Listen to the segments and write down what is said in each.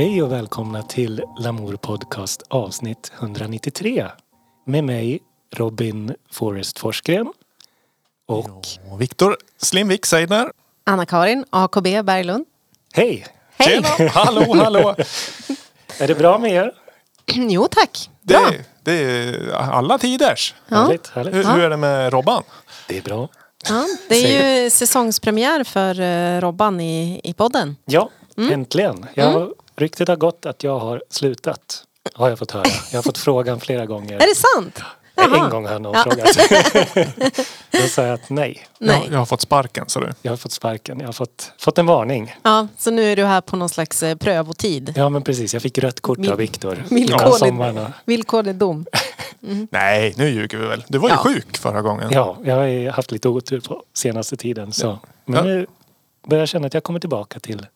Hej och välkomna till Lamour Podcast avsnitt 193. Med mig Robin Forrest Forsgren. Och Och Viktor Slimvik Seidner. Anna-Karin AKB Berglund. hej! Hej! Tjena! Hallå, hallå! Är det bra med er? Jo tack. Bra. Det, det är alla tiders. Ja. Härligt, härligt. Hur, hur är det med Robban? Det är bra. Ja, det är ju säsongspremiär för eh, Robban i, i podden. Ja, Mm. äntligen. Jag, Ryktet har gått att jag har slutat. Har jag fått höra. Jag har fått frågan flera gånger. Är det sant? Jaha. En gång har någon Ja. frågat. Då sa jag att nej. Nej. Jag, jag har fått sparken så du. Jag har fått sparken. Jag har fått, fått en varning. Ja, så nu är du här på någon slags eh, prövotid. Ja men precis, jag fick rött kort Vill- av Viktor. Villkorlig, villkorlig dom. Nej, nu ljuger vi väl. Du var ju Ja. sjuk förra gången. Ja, jag har haft lite otur på senaste tiden. Så. Men Ja. nu börjar jag känna att jag kommer tillbaka till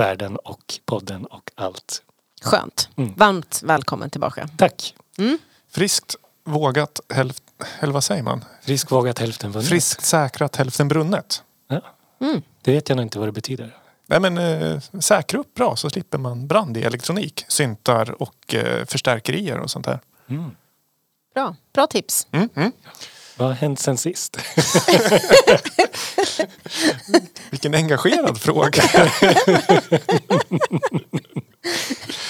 världen och podden och allt. Skönt. Mm. Varmt välkommen tillbaka. Tack! Friskt vågat hälften... Eller vad säger man? Frisk vågat hälften vunnet. Friskt säkrat hälften brunnet. Ja. Mm. Det vet jag nog inte vad det betyder. Nej men eh, säkra upp bra så slipper man brand i elektronik, syntar och eh, förstärkerier och sånt där. Mm. Bra. Bra tips. Mm, mm. Vad har hänt sen sist? Vilken engagerad fråga.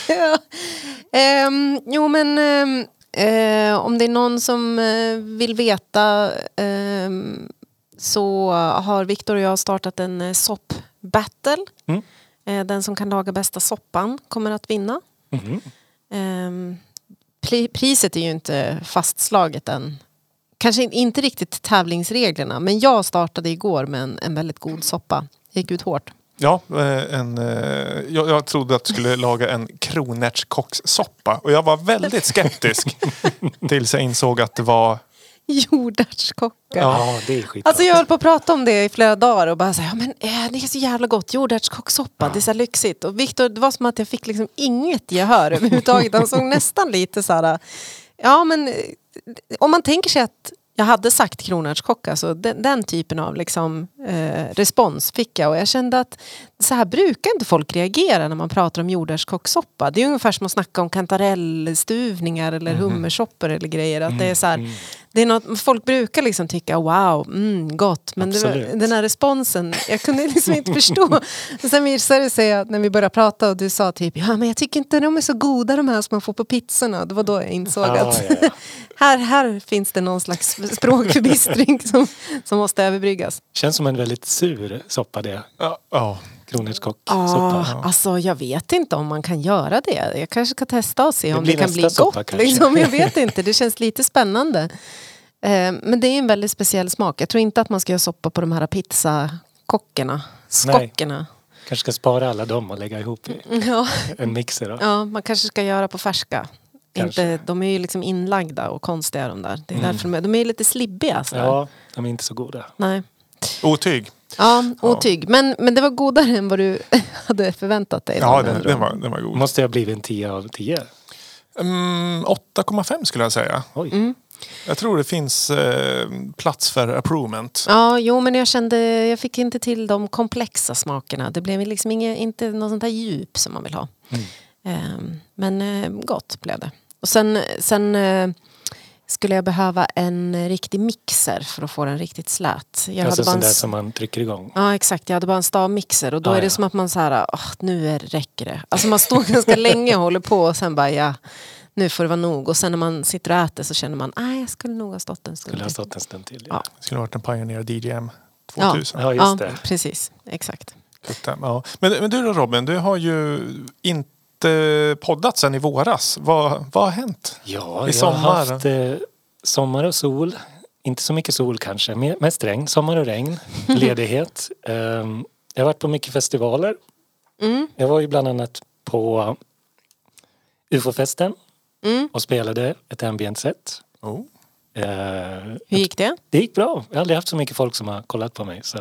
Ja. Ehm, jo men eh, om det är någon som eh, vill veta ehm, så har Viktor och jag startat en eh, sopp-battle. Mm. Eh, den som kan laga bästa soppan kommer att vinna. Pri- priset är ju inte fastslaget än. Kanske in- inte riktigt tävlingsreglerna men jag startade igår med en, en väldigt god soppa. Gick ut hårt. Ja, eh, en, eh, jag, jag trodde att du skulle laga en kronärtskockssoppa och jag var väldigt skeptisk tills jag insåg att det var Jordärtskocka. Ja, det är skitbra. Alltså jag höll på att prata om det i flera dagar och bara säga, ja, men eh, det är så jävla gott, jordärtskockssoppa, det är så lyxigt. Och Viktor, det var som att jag fick liksom inget gehör överhuvudtaget. Han såg nästan lite så här, ja men om man tänker sig att jag hade sagt kronärtskocka så den, den typen av liksom, eh, respons fick jag och jag kände att så här brukar inte folk reagera när man pratar om jordärtskockssoppa. Det är ungefär som att snacka om kantarellstuvningar eller hummersoppor eller grejer. Att det är så här, det är något, folk brukar liksom tycka wow, mm, gott. Men det var, den här responsen, jag kunde liksom inte förstå. Sen visade det sig att när vi började prata och du sa typ ja men jag tycker inte de är så goda de här som man får på pizzorna. Det var då jag insåg Ja, att ja, ja. här, här finns det någon slags språkförbistring som, som måste överbryggas. Känns som en väldigt sur soppa det. Ja, ja. Kronärtskockssoppa. Ja, alltså jag vet inte om man kan göra det. Jag kanske ska testa och se Det om det kan bli nästa gott. soppa kanske. Liksom. Jag vet inte, det känns lite spännande. Eh, Men det är en väldigt speciell smak. Jag tror inte att man ska göra soppa på de här pizzakockerna. Skockerna. Kanske ska spara alla dem och lägga ihop Ja. en mixer. Då. ja, man kanske ska göra på färska. Kanske. Inte, de är ju liksom inlagda och konstiga de där. Det är därför de, är, de är lite slibbiga. sådär. Ja, de är inte så goda. Nej. Otyg. Ja, otyg. Men, men det var godare än vad du hade förväntat dig. Ja, den, den, var, den var god. Måste jag blivit en 10 av 10? Mm, 8,5 skulle jag säga. Oj. Mm. Jag tror det finns eh, plats för approvement. Ja, jo men jag kände, jag fick inte till de komplexa smakerna. Det blev liksom inget, inte något sånt här djup som man vill ha. Mm. Ehm, men eh, gott blev det. Och sen, sen eh, skulle jag behöva en riktig mixer för att få den riktigt slät. Jag Alltså hade bara sån där som man trycker igång. Ja exakt, jag hade bara en stavmixer och då Ah, är det ja. som att man så här, "Åh, nu är, räcker det. Alltså man står ganska länge och håller på och sen bara ja, nu får det vara nog. Och sen när man sitter och äter så känner man, nej jag skulle nog ha stått en stund Skulle ha till." stått en stund till. Ja. Det skulle ha varit en Pioneer DJM Ja. 2000. Ja, just Ja, det. precis, exakt. Ja. Men, men du då Robin, du har ju inte poddat sedan i våras. Vad, vad har hänt? Ja, I jag har sommar. haft eh, sommar och sol. Inte så mycket sol kanske, me- mest regn. Sommar och regn. Ledighet. Ehm, jag har varit på mycket festivaler. Mm. Jag var ju bland annat på UFO-festen Mm. och spelade ett ambient set. Oh. Eh, Hur gick det? det gick bra. Jag har aldrig haft så mycket folk som har kollat på mig. Så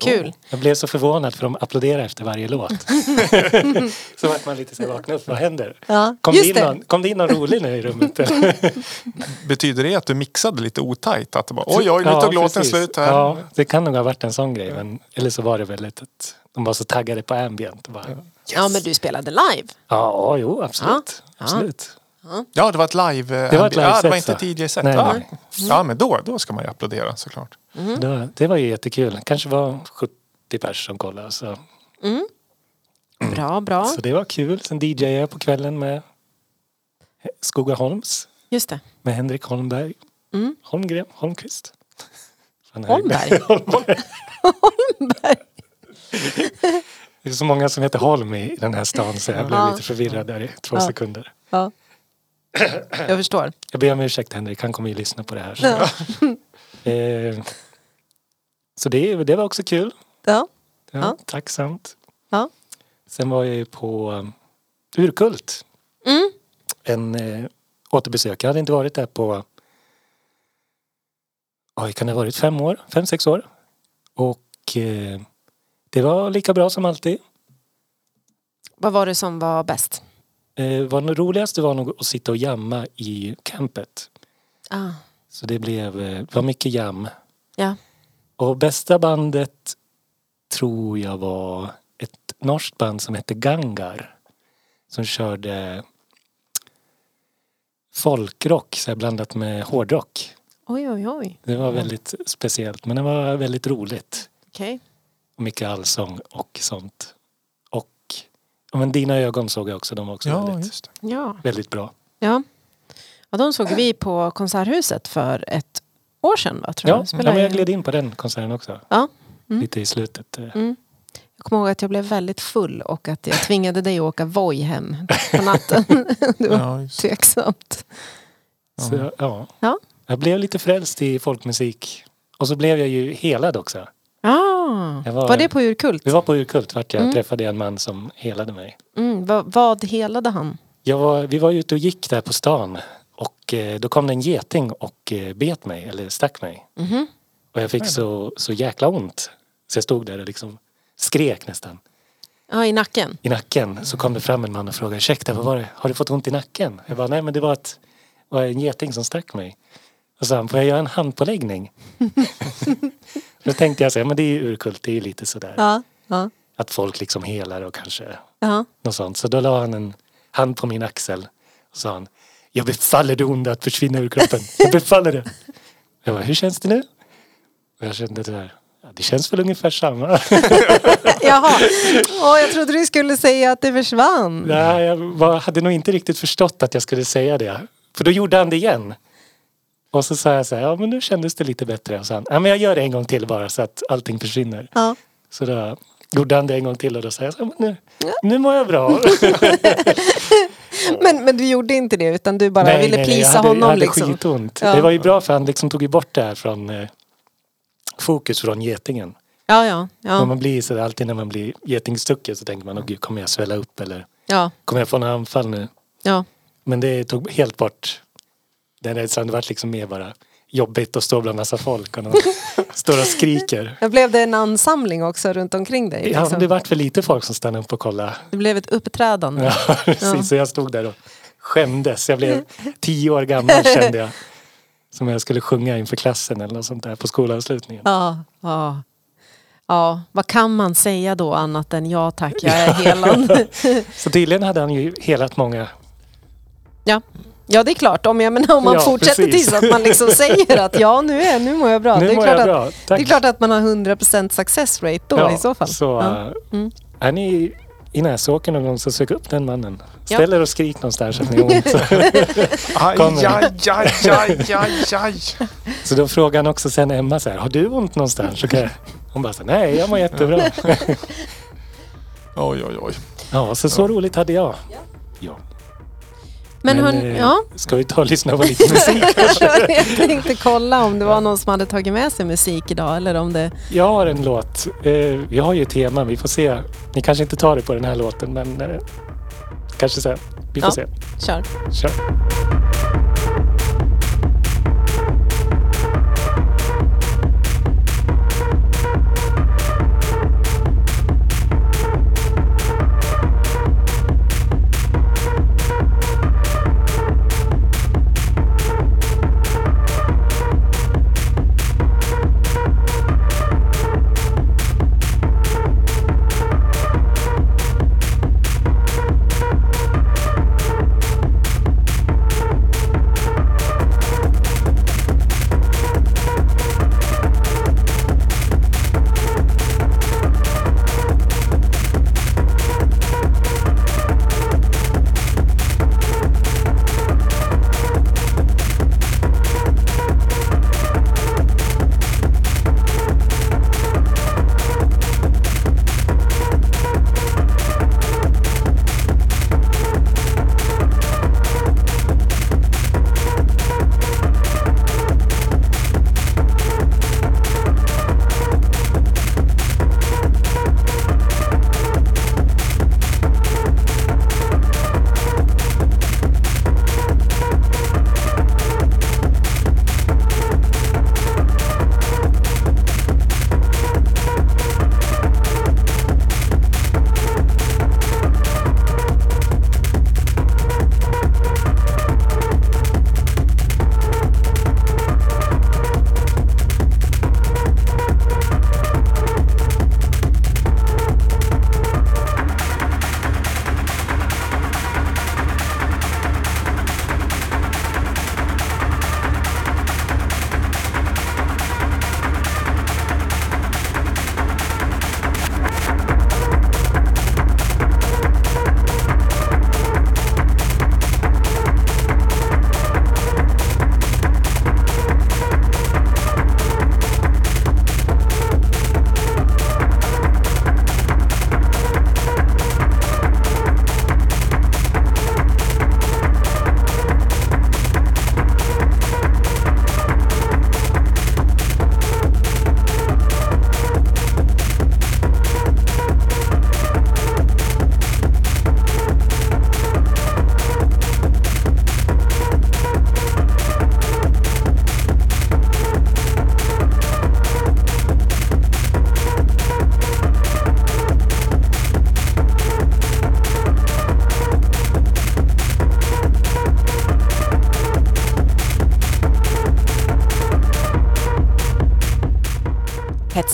Kul. Jag blev så förvånad för de applåderade efter varje låt. så vart man lite så här, vakna upp, vad händer? Ja, Kom det, in det. någon, kom det in någon rolig nu i rummet? Betyder det att du mixade lite otajt? Att det bara, oj, oj, nu Ja, tog låten precis. slut här. Ja, det kan nog ha varit en sån grej. Men, eller så var det väl ett, ett, de var så taggade på ambient. Bara, yes. Ja, men du spelade live. Ja, jo, absolut. Ja. absolut. Ja, det var ett live... Det var ett ja, det var inte ett DJ-set. Nej, Ja. nej. ja, men då, då ska man ju applådera såklart. Mm. Det, var, det var ju jättekul. kanske var 70 pers som kollade. Så, Bra, bra. så det var kul. Sen DJade jag på kvällen med Skogaholms. Just det. Med Henrik Holmberg. Mm. Holmgren, Holmqvist. Holmberg? Holmberg. Holmberg. Det är så många som heter Holm i den här stan så jag blev Ja. lite förvirrad där i två Ja. sekunder. Ja. Jag förstår. Jag ber om ursäkt Henrik, han kommer ju lyssna på det här. Så, eh, så det, det var också kul. Ja. Ja, Ja. Tacksamt. Ja. Sen var jag ju på Urkult. Mm. En eh, återbesök. Jag hade inte varit där på Oj, kan det ha varit fem år? Fem, sex år. Och eh, det var lika bra som alltid. Vad var det som var bäst? Eh, vad det roligaste var nog att sitta och jamma i campet. Ah. Så det blev eh, det var mycket jam. Ja. Och bästa bandet tror jag var ett norskt band som hette Gangar. Som körde folkrock så blandat med hårdrock. Oj, oj, oj. Det var väldigt speciellt men det var väldigt roligt. Okej. Och mycket allsång och sånt. Men Dina ögon såg jag också. De var också Ja, väldigt, just det. Ja. väldigt bra. ja. Ja, de såg vi på Konserthuset för ett år sedan, va? Tror Ja, jag. ja men jag gled in på den konserten också. Ja. Mm. Lite i slutet. eh. Mm. Jag kommer ihåg att jag blev väldigt full och att jag tvingade dig att åka Voi hem på natten. det var Ja, tveksamt. Så, ja. Ja. Jag blev lite frälst i folkmusik. Och så blev jag ju helad också. Ah, Jag var- var... det på Urkult? Vi var på Urkult vart jag Mm. träffade en man som helade mig. Mm, vad, vad helade han? Jag var, vi var ute och gick där på stan och eh, då kom det en geting och eh, bet mig, eller stack mig. Mhm. Och jag fick så, så jäkla ont. Så jag stod där och liksom skrek nästan Ja, i nacken. i nacken. Så kom det fram en man och frågade, ursäkta vad var det? Har du fått ont i nacken? Jag bara, nej men det var, ett, var en geting som stack mig. Och så sa han, får jag göra en handpåläggning? då tänkte jag så här, men det är ju urkult, det är ju lite sådär. Ja, ja, Att folk liksom helar och kanske ja. något sånt. Så då la han en hand på min axel och sa han, jag befaller det onda att försvinna ur kroppen. Jag befaller det. Jag bara, hur känns det nu? Och jag kände det där, ja, det känns väl ungefär samma. Jaha, Åh, jag trodde du skulle säga att det försvann. Nej, jag var, hade nog inte riktigt förstått att jag skulle säga det. För då gjorde han det igen. Och så sa jag så här, ja men nu kändes det lite bättre. Och så han, ja men jag gör det en gång till bara så att allting försvinner. Ja. Så då gjorde han det en gång till och då sa jag så här, nu, nu mår jag bra. Men, men du gjorde inte det utan du bara ville jag plisa hade, honom jag hade liksom. skitont. Ja. Det var ju bra för han liksom tog ju bort det här från eh, fokus från getingen. Ja, ja, ja. man blir så där, alltid när man blir getingstucken så tänker man, åh gud kommer jag svälla upp eller ja, kommer jag få en anfall nu? ja. Men det tog helt bort den rädslan. Det var liksom mer bara jobbigt att stå bland massa folk och står och skriker. Jag blev det en ansamling också runt omkring dig? Ja, Liksom? men det vart väl lite folk som stannade upp och kollade. Det blev ett uppträdande. Ja, precis. Så jag stod där och skämdes. Jag blev tio år gammal kände jag. Som jag skulle sjunga inför klassen eller något sånt där på skolavslutningen. Ja, ja. Ja, vad kan man säga då annat än ja tack, jag är helad. Så tydligen hade han ju helat många. ja. Ja, det är klart. Om, jag menar, om man Ja, fortsätter precis. tills att man liksom säger att ja, nu, är, nu mår jag bra. nu det, är mår klart jag att, bra. det är klart att man har 100% success rate då ja, i så fall. Så, Ja. äh, Mm. Är ni i Näsåker någon gång så sök upp den mannen. Ja. Ställ er och skrik någonstans så att ni har ont. Aj, aj, aj, aj, aj, aj. Så då frågade han också sen Emma så här, har du ont någonstans? Så kan jag, hon bara så här, nej jag mår jättebra. Oj, oj, oj. Ja, så så roligt hade jag. Ja. Men, Men, hon, eh, ja. Ska vi ta och lyssna på lite musik? jag tänkte kolla om det var någon som hade tagit med sig musik idag eller om det... Jag har en låt. Eh, vi har ju tema, vi får se. Ni kanske inte tar det på den här låten men eh, kanske sen. Vi får Ja. se. Kör. Kör.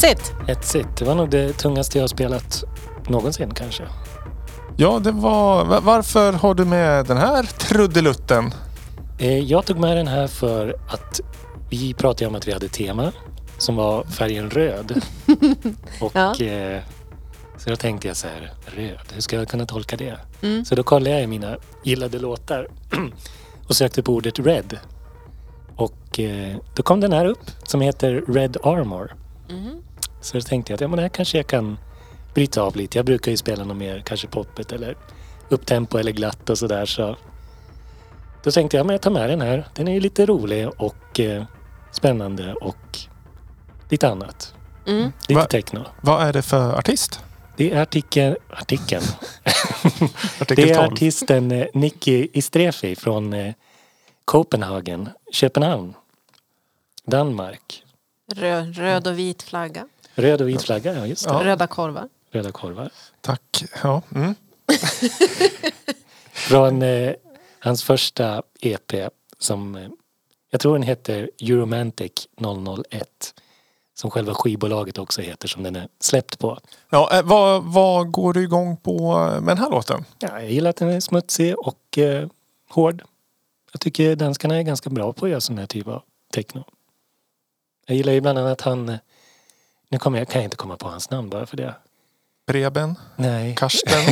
Hetsigt. Hetsigt. Det var nog det tungaste jag har spelat någonsin kanske. Ja, det var... va- Varför har du med den här trudelutten? Eh, Jag tog med den här för att vi pratade om att vi hade tema som var färgen röd. Och Ja. eh, så då tänkte jag så här, röd, hur ska jag kunna tolka det? Mm. Så då kollade jag i mina gillade låtar och sökte på ordet red. Och eh, då kom den här upp som heter Red Armor. Mhm. Så då tänkte jag att ja, men det här kanske jag kan bryta av lite. Jag brukar ju spela något mer, kanske poppet eller upptempo eller glatt och sådär. Så då tänkte jag, men jag tar med den här. Den är ju lite rolig och eh, spännande och lite annat. Mm. Lite Va? techno. Vad är det för artist? Det är artikeln, artikeln. Artikel Det är 12. artisten eh, Nicky Istrefi från eh, Copenhagen, Köpenhamn, Danmark. Röd, röd och vit flagga. Röd och vit flagga, ja just det. Ja. Röda korvar. Röda korvar. Tack. Ja. Mm. Från eh, hans första EP som eh, jag tror den heter Euromantic 001. Som själva skivbolaget också heter som den är släppt på. Ja, eh, vad, vad går du igång på med den här låten? Ja, jag gillar att den är smutsig och eh, hård. Jag tycker danskarna är ganska bra på att göra sån här typ av techno. Jag gillar ju bland annat han... eh, Nu kommer jag, kan jag inte komma på hans namn bara för det. Preben? Nej. Karsten?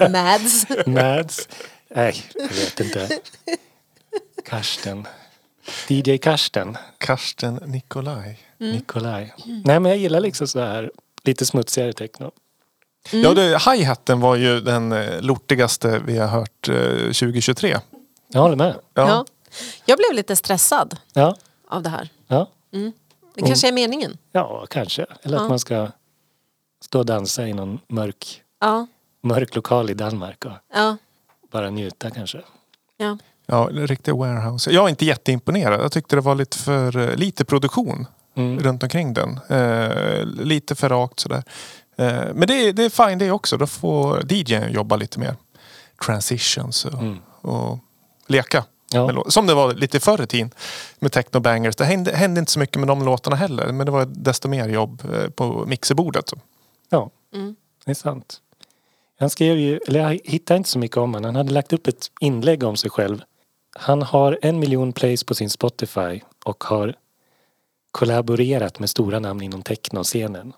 Mads. Mads. Nej, jag vet inte. Karsten. DJ Karsten. Karsten Nikolaj. Nikolaj. Nej men jag gillar liksom så här lite smutsigare techno. Ja, det, hi-haten var ju den eh, lortigaste vi har hört eh, 2023. Jag håller med. Ja. Ja. Jag blev lite stressad Ja, av det här. Ja, Det kanske är meningen. ja kanske. Eller att Ja. man ska stå och dansa i någon mörk, Ja. mörk lokal i Danmark och Ja. bara njuta kanske. Ja. Ja, en riktig warehouse. Jag är inte jätteimponerad. Jag tyckte det var lite för eh, lite produktion Mm. runt omkring den. Eh, lite för rakt sådär. Eh, men det är, det är fine det också. Då får DJn jobba lite mer. Transitions och, Mm. och leka. Ja. Som det var lite förr i tiden med techno-bangers. Det hände, hände inte så mycket med de låtarna heller. Men det var desto mer jobb eh, på mixerbordet. ja, Mm. det är sant. Han skrev ju, eller jag hittade inte så mycket om honom. Han hade lagt upp ett inlägg om sig själv. Han har en miljon plays på sin Spotify och har kollaborerat med stora namn inom technoscenen.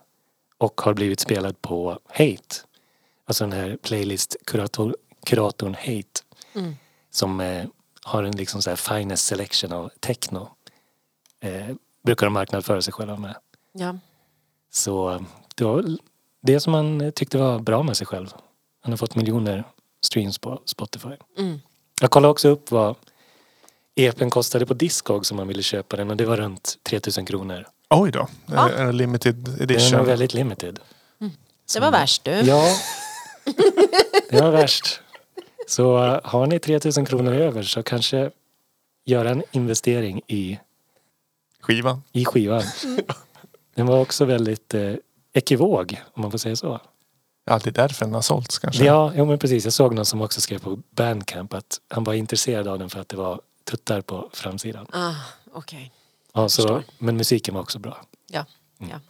Och har blivit spelad på Hate. Alltså den här playlist-kuratorn kuratorn Hate. Mm. Som eh, har en liksom så här finest selection av techno. Eh, brukar de marknadsföra sig själva med. Ja. Så eh, det var det som eh, tyckte var bra med sig själv. Han har fått miljoner streams på Spotify. Mm. Jag kollade också upp vad EPn kostade på Discog som man ville köpa den och det var runt 3000 kronor. Oj då. Ja. Eh, En limited Det är edition. nog väldigt limited. Det var värst du. Ja, det var värst. Så eh, har ni 3000 kronor över så kanske göra en investering i, Skivan. i skivan. Den var också väldigt eh, ekivåg om man får säga så. Ja, det är därför den har sålts kanske. Ja, jo, men precis. Jag såg någon som också skrev på Bandcamp att han var intresserad av den för att det var tuttar på framsidan. Ah, Okej. Ja, så, Förstår. men musiken var också bra. Ja. Mm. ja.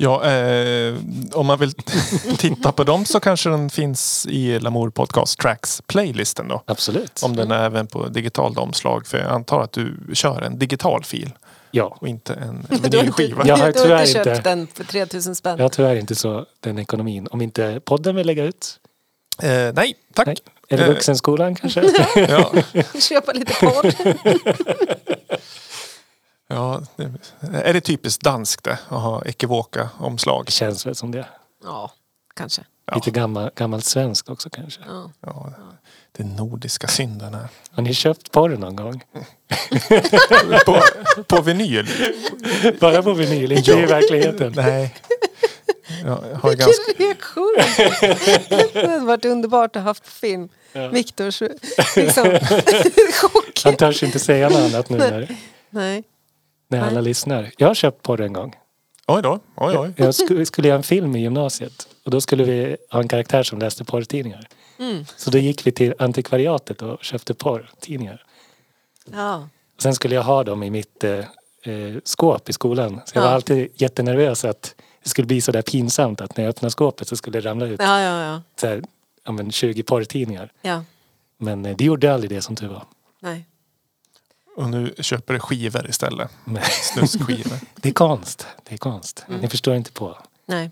Ja, eh, om man vill titta på dem så kanske den finns i Lamour Podcast Tracks playlisten då. Absolut. Om den är även på digitalt omslag. För jag antar att du kör en digital fil Ja, och inte en Du har inte, vinylskiva. Jag har du har tyvärr inte köpt inte. den för 3000 spänn. jag har tyvärr inte så den ekonomin. Om inte podden vill lägga ut. Eh, nej, tack. Nej. Eller Eh. vuxenskolan kanske. Ja, Köpa lite porr. Ja, det, är det typiskt danskt det? Att ha ekivoka omslag? Det känns väl som det. Ja, kanske. Ja. Lite gammal, gammalt svenskt också kanske. Ja. Ja, den nordiska synden här. Har ni köpt porr någon gång? På, på vinyl? Bara på vinyl, inte i verkligheten. Nej. Jag har Vilken ganska, reaktion! Det hade varit underbart att ha haft film. Ja. Viktors liksom, chock. Han törs inte säga något annat nu när, Nej. När alla lyssnar. Jag har köpt porr en gång. oj då, oj oj. Jag skulle, skulle göra en film i gymnasiet och då skulle vi ha en karaktär som läste porrtidningar. Mm. Så då gick vi till antikvariatet och köpte porrtidningar. Ja. Och sen skulle jag ha dem i mitt eh, eh, skåp i skolan. Så jag var Ja. alltid jättenervös att det skulle bli så där pinsamt att när jag öppnade skåpet så skulle det ramla ut Ja, ja, ja. så här, ja, men 20 porrtidningar. ja. Men eh, det gjorde aldrig det som tur var. Nej. Och nu köper du skivor istället. Snuskskivor. det är konst. Det är konst. Mm. Ni förstår inte på. Nej.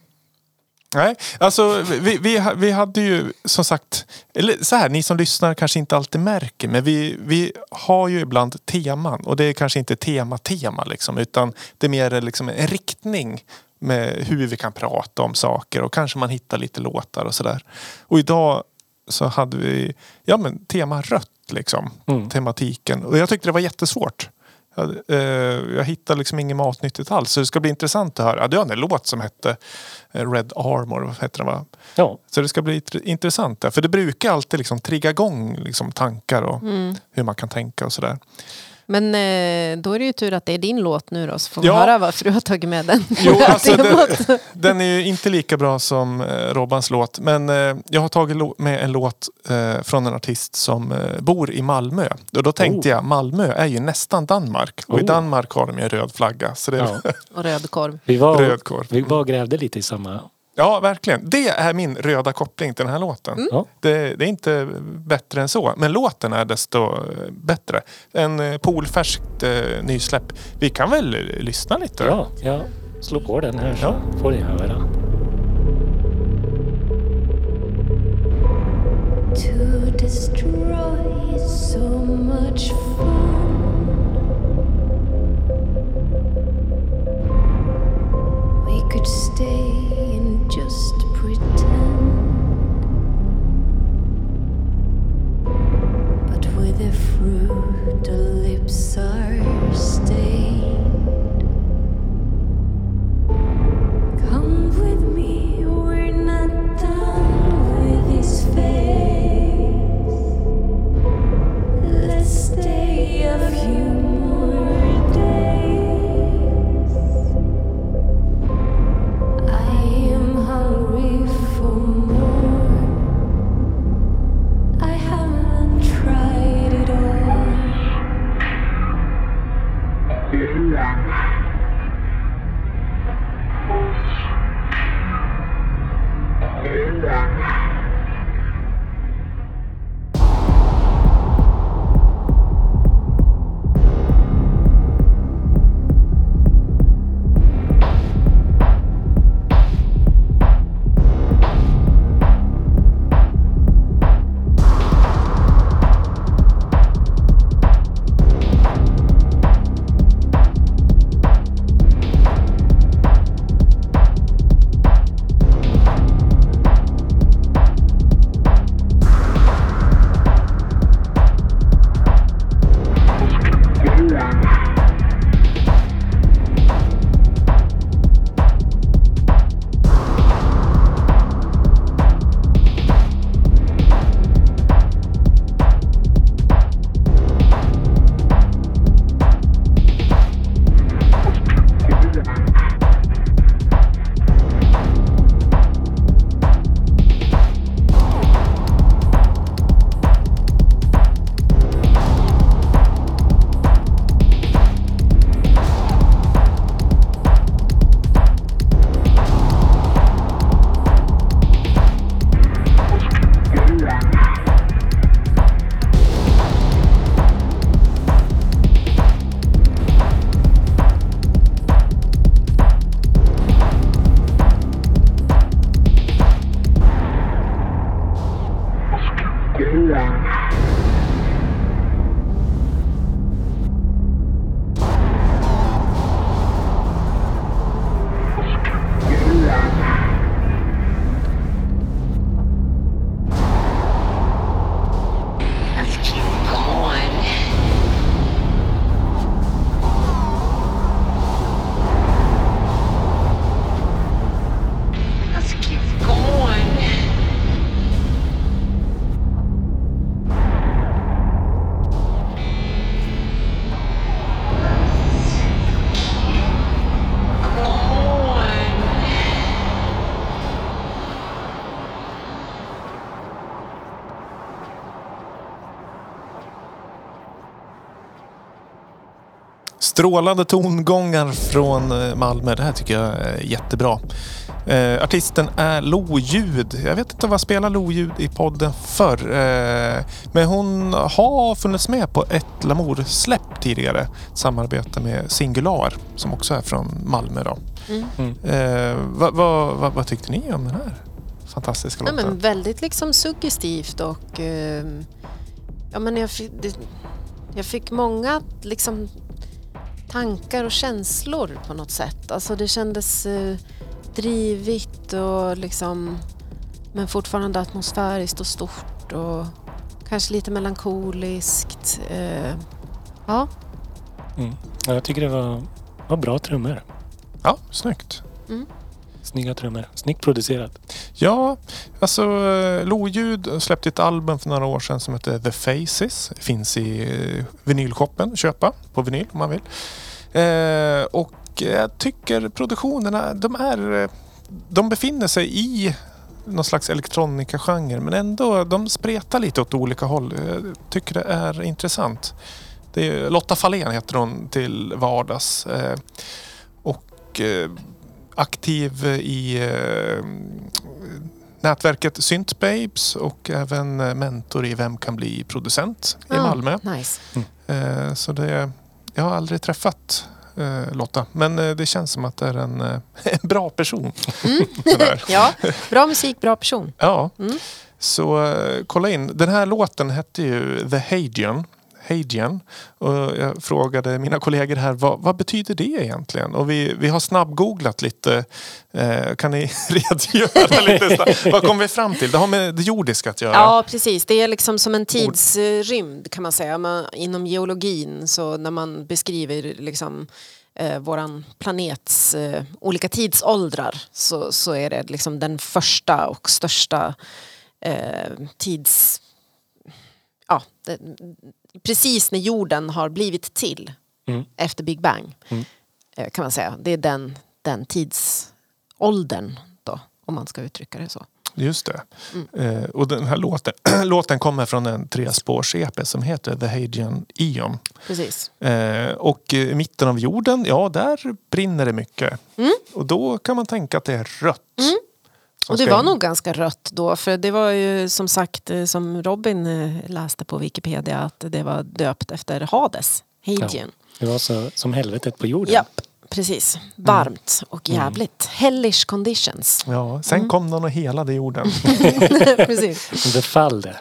Nej, alltså vi, vi, vi hade ju som sagt, eller så här, ni som lyssnar kanske inte alltid märker, men vi, vi har ju ibland teman och det är kanske inte tema-tema liksom, utan det är mer liksom en riktning med hur vi kan prata om saker och kanske man hittar lite låtar och sådär. Och idag så hade vi, ja men tema rött liksom, Mm. tematiken. Och jag tyckte det var jättesvårt. Jag, eh, jag hittade liksom inget matnyttigt alls. Så det ska bli intressant att höra. Ja, Du har en låt som hette eh, Red Armor. Vad heter den va? Ja, Så det ska bli int- intressant. Där. För det brukar alltid liksom trigga igång liksom tankar och Mm. hur man kan tänka och sådär. Men eh, då är det ju tur att det är din låt nu då, så får vi Ja. höra varför du har tagit med den. Jo, alltså, det, den är ju inte lika bra som eh, Robbans låt. Men eh, jag har tagit med en låt eh, från en artist som eh, bor i Malmö. Och då tänkte Oh. jag, Malmö är ju nästan Danmark. Och i Oh. Danmark har de ju en röd flagga. Så det ja. Och röd korv. Vi, var, röd korv. vi var och grävde lite i samma... Ja, verkligen. Det är min röda koppling till den här låten. Ja. Det, det är inte bättre än så. Men låten är desto bättre. En eh, polfärskt eh, nysläpp. Vi kan väl lyssna lite? Ja, jag slår på den här så får ni höra. To destroy so much fun. We could stay just pretend. But with the fruit, the lips are stained. Come with me, we're not done Strålande tongångar från eh, Malmö. Det här tycker jag är jättebra. Eh, artisten är Loljud. Jag vet inte vad spelar Loljud i podden för. Eh, men hon har funnits med på ett Lamour-släpp tidigare. Samarbete med Singular som också är från Malmö. Då. Mm. Eh, vad, vad, vad, vad tyckte ni om den här fantastiska Nej, låten? men väldigt liksom suggestivt och ehm, ja, men jag, fick, det, jag fick många liksom, tankar och känslor på något sätt. Alltså det kändes eh, drivigt och liksom men fortfarande atmosfäriskt och stort och kanske lite melankoliskt. Eh, ja, Mm. Ja, jag tycker det var, var bra trummor. Ja, snyggt. Snygga trummor. Snyggt producerat. Ja, alltså eh, Loljud släppte ett album för några år sedan som heter The Faces. Finns i eh, vinylshoppen, köpa på vinyl om man vill. Eh, och jag tycker produktionerna, de är... Eh, de befinner sig i någon slags elektronika-genre men ändå, de spretar lite åt olika håll. Jag tycker det är intressant. Det är, Lotta Fahlén heter hon till vardags. Eh, och eh, aktiv i eh, nätverket Syntbabes och även eh, mentor i Vem kan bli producent i Ah, Malmö. Nice. Eh, så det, jag har aldrig träffat eh, Lotta men eh, det känns som att det är en, eh, en bra person. Sådär. Ja, bra musik, bra person. Ja, Mm. så eh, kolla in. Den här låten hette ju The Hagian. Hagian. Och jag frågade mina kollegor här, vad, vad betyder det egentligen? Och vi, vi har snabbgooglat lite. Eh, kan ni redogöra lite? Vad kom vi fram till? Det har med det jordiska att göra. Ja, precis. Det är liksom som en tidsrymd kan man säga. Man, inom geologin, så när man beskriver liksom, eh, våran planets eh, olika tidsåldrar så, så är det liksom den första och största eh, tids... Ja, det, precis när jorden har blivit till Mm. efter Big Bang Mm. eh, kan man säga. Det är den, den tidsåldern då, om man ska uttrycka det så. Just det. Mm. Eh, och den här låten, låten kommer från en trespårs-EP som heter The Hagian Eon. Precis. Eh, och i mitten av jorden, ja där brinner det mycket. Mm. Och då kan man tänka att det är rött. Som Och det var nog ganska rött då, för det var ju som sagt eh, som Robin eh, läste på Wikipedia att det var döpt efter Hades, Hagian. Det var så som helvetet på jorden. Japp, precis. Varmt och jävligt. Hellish conditions. Ja, sen Mm. kom någon och helade jorden. precis. Det fallde.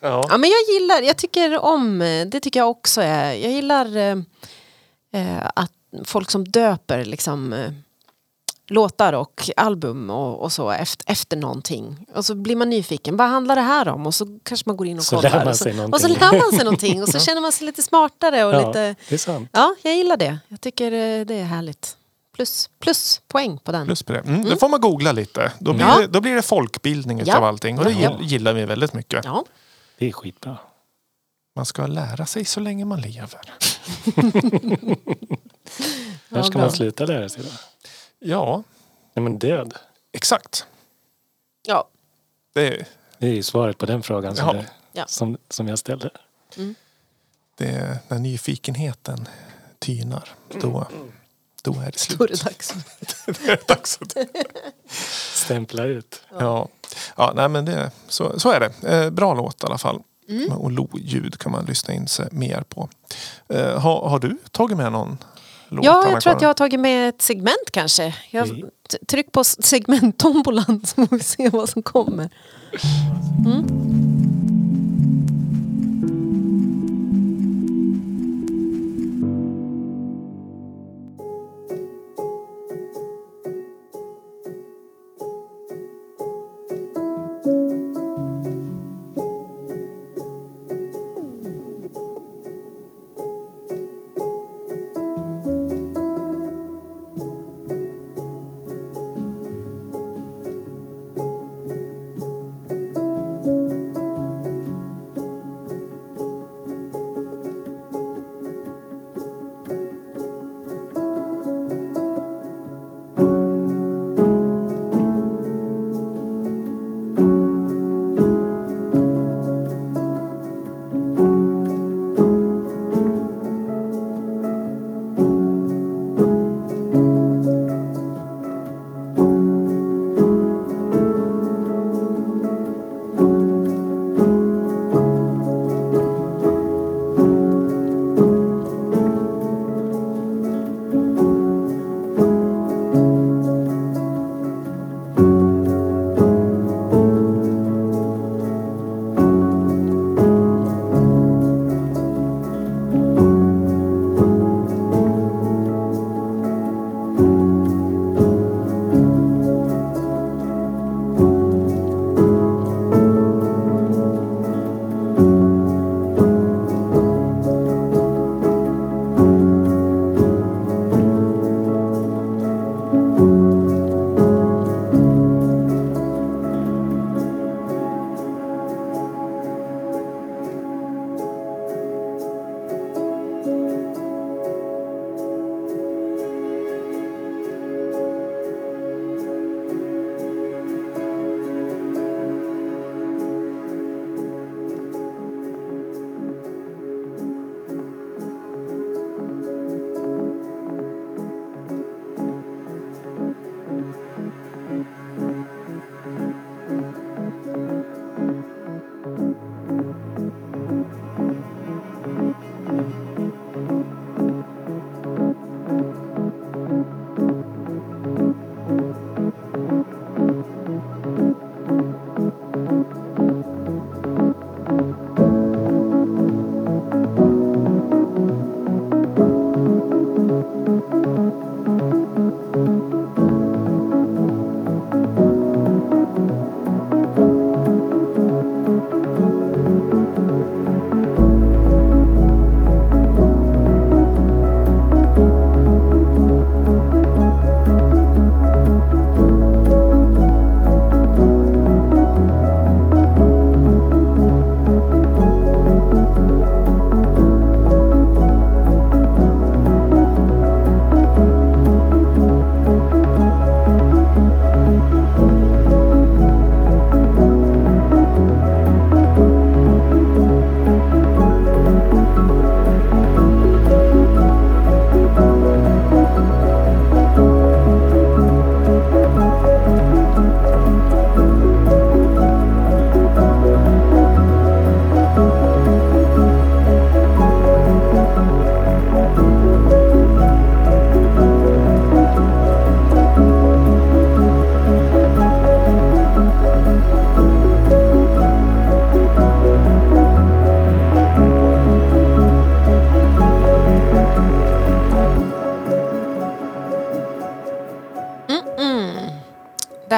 ja. Ja men jag gillar, jag tycker om, det tycker jag också är, jag gillar eh, att folk som döper liksom låtar och album och, och så efter, efter någonting. Och så blir man nyfiken, vad handlar det här om? Och så kanske man går in och Så kollar. lär man och, så, sig och så lär man sig någonting och så känner man sig lite smartare och Ja, lite... det är sant. Ja, jag gillar det. Jag tycker eh, det är härligt. Plus, plus poäng på den. Plus på det. Mm, Då får man googla lite. Då blir, Ja. det, då blir det folkbildning Ja. allting. Och det Ja. gill- gillar vi väldigt mycket. Ja, Det är skitbra. Man ska lära sig så länge man lever. När ska man sluta lära sig då? Ja, Nej men död. exakt. ja. Det, Det är ju svaret på den frågan som, Ja. det, Ja. som, som jag ställde. det är när nyfikenheten tynar. Då, då är det slut. då är det dags. Det är dags att Stämpla ut. Ja, ja nej, men det, så, så är det. Eh, bra låt i alla fall. Mm. Och lo-ljud kan man lyssna in sig mer på. Eh, har, har du tagit med någon låt? Ja, jag tror att jag har tagit med ett segment kanske. Jag Mm. tryck på segmenttombolan så får vi se vad som kommer. Thank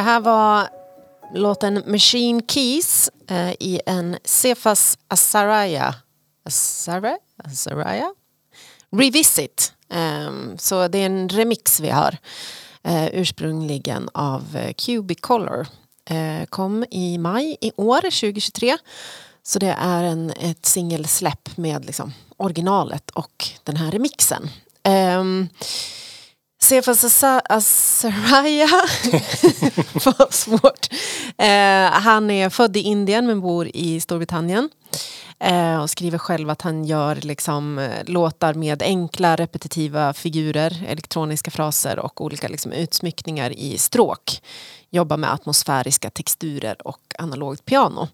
här var låten Machine Keys eh, i en Cephas Azaraya. Azaraya? Azaraya? Revisit. Eh, så det är en remix vi har. Eh, ursprungligen av eh, Cubicolor. Eh, kom i maj i år, 2023. Så det är en, ett singelsläpp med liksom originalet och den här remixen. Um, Cephas Asa- Azaraya, vad svårt. Eh, han är född i Indien men bor i Storbritannien. Eh, och skriver själv att han gör liksom, eh, låtar med enkla repetitiva figurer, elektroniska fraser och olika liksom, utsmyckningar i stråk. Jobbar med atmosfäriska texturer och analogt piano.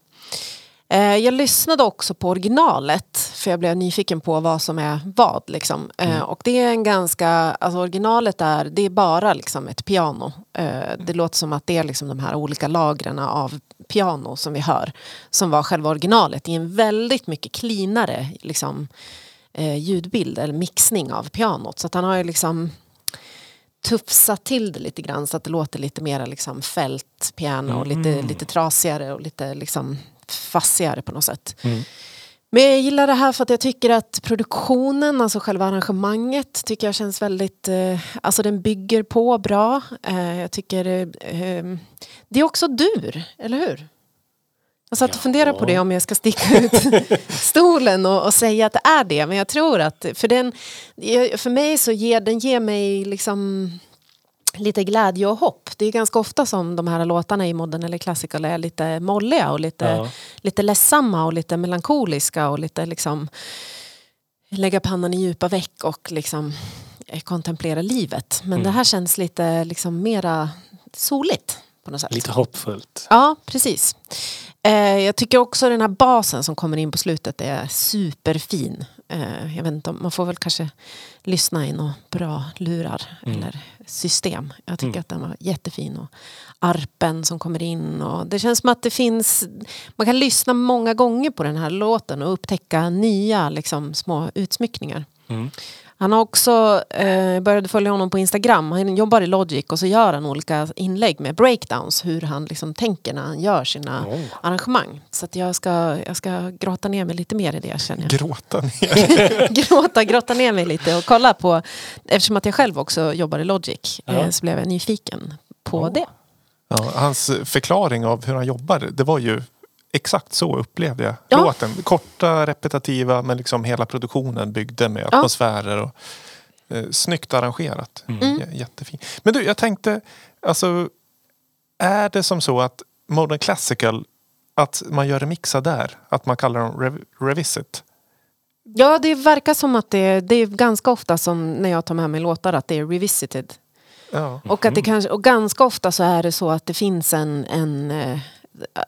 Eh, jag lyssnade också på originalet för jag blev nyfiken på vad som är vad. Liksom. Eh, och det är en ganska, alltså originalet är, det är bara liksom ett piano. Eh, det låter som att det är liksom de här olika lagren av piano som vi hör. Som var själva originalet i en väldigt mycket cleanare liksom, ljudbild eller mixning av pianot. Så han har ju liksom tufsat till det lite grann så att det låter lite mer liksom fältpiano och lite, lite trasigare och lite liksom fassigare på något sätt. Men jag gillar det här för att jag tycker att produktionen, alltså själva arrangemanget, tycker jag känns väldigt, eh, alltså den bygger på bra. Eh, jag tycker eh, eh, det är också dur, eller hur? Jag satt och funderade på det om jag ska sticka ut stolen och, och säga att det är det. Men jag tror att, för, den, för mig så ger den ger mig liksom lite glädje och hopp. Det är ganska ofta som de här låtarna i modern eller classical är lite molliga och lite, Ja. lite ledsamma och lite melankoliska och lite liksom lägga pannan i djupa veck och liksom eh, kontemplera livet. Men det här känns lite liksom mera soligt på något sätt. Lite hoppfullt. Ja, precis. Eh, jag tycker också den här basen som kommer in på slutet är superfin. Eh, jag vet inte, man får väl kanske lyssna i några bra lurar eller system. Jag tycker att den var jättefin. Och arpen som kommer in. Och det känns som att det finns... Man kan lyssna många gånger på den här låten och upptäcka nya liksom, små utsmyckningar. Mm. Han har också, eh, började följa honom på Instagram, han jobbar i Logic och så gör han olika inlägg med breakdowns, hur han liksom tänker när han gör sina Oh. arrangemang. Så att jag, ska, jag ska grotta ner mig lite mer i det känner jag. Gråta ner. gråta, grotta ner mig lite och kolla på, eftersom att jag själv också jobbar i Logic, Ja. eh, så blev jag nyfiken på Oh. det. Ja, hans förklaring av hur han jobbar, det var ju exakt så upplevde jag Ja. låten. Korta, repetitiva, men liksom hela produktionen byggde med Ja. atmosfärer och eh, snyggt arrangerat. Mm. J- Jättefint. Men du, jag tänkte, alltså är det som så att Modern Classical, att man gör remixar där, att man kallar dem rev- revisit? Ja, det verkar som att det, det är ganska ofta som när jag tar med mig låtar att det är revisited. Ja. Och, att det kanske, och ganska ofta så är det så att det finns en, en eh,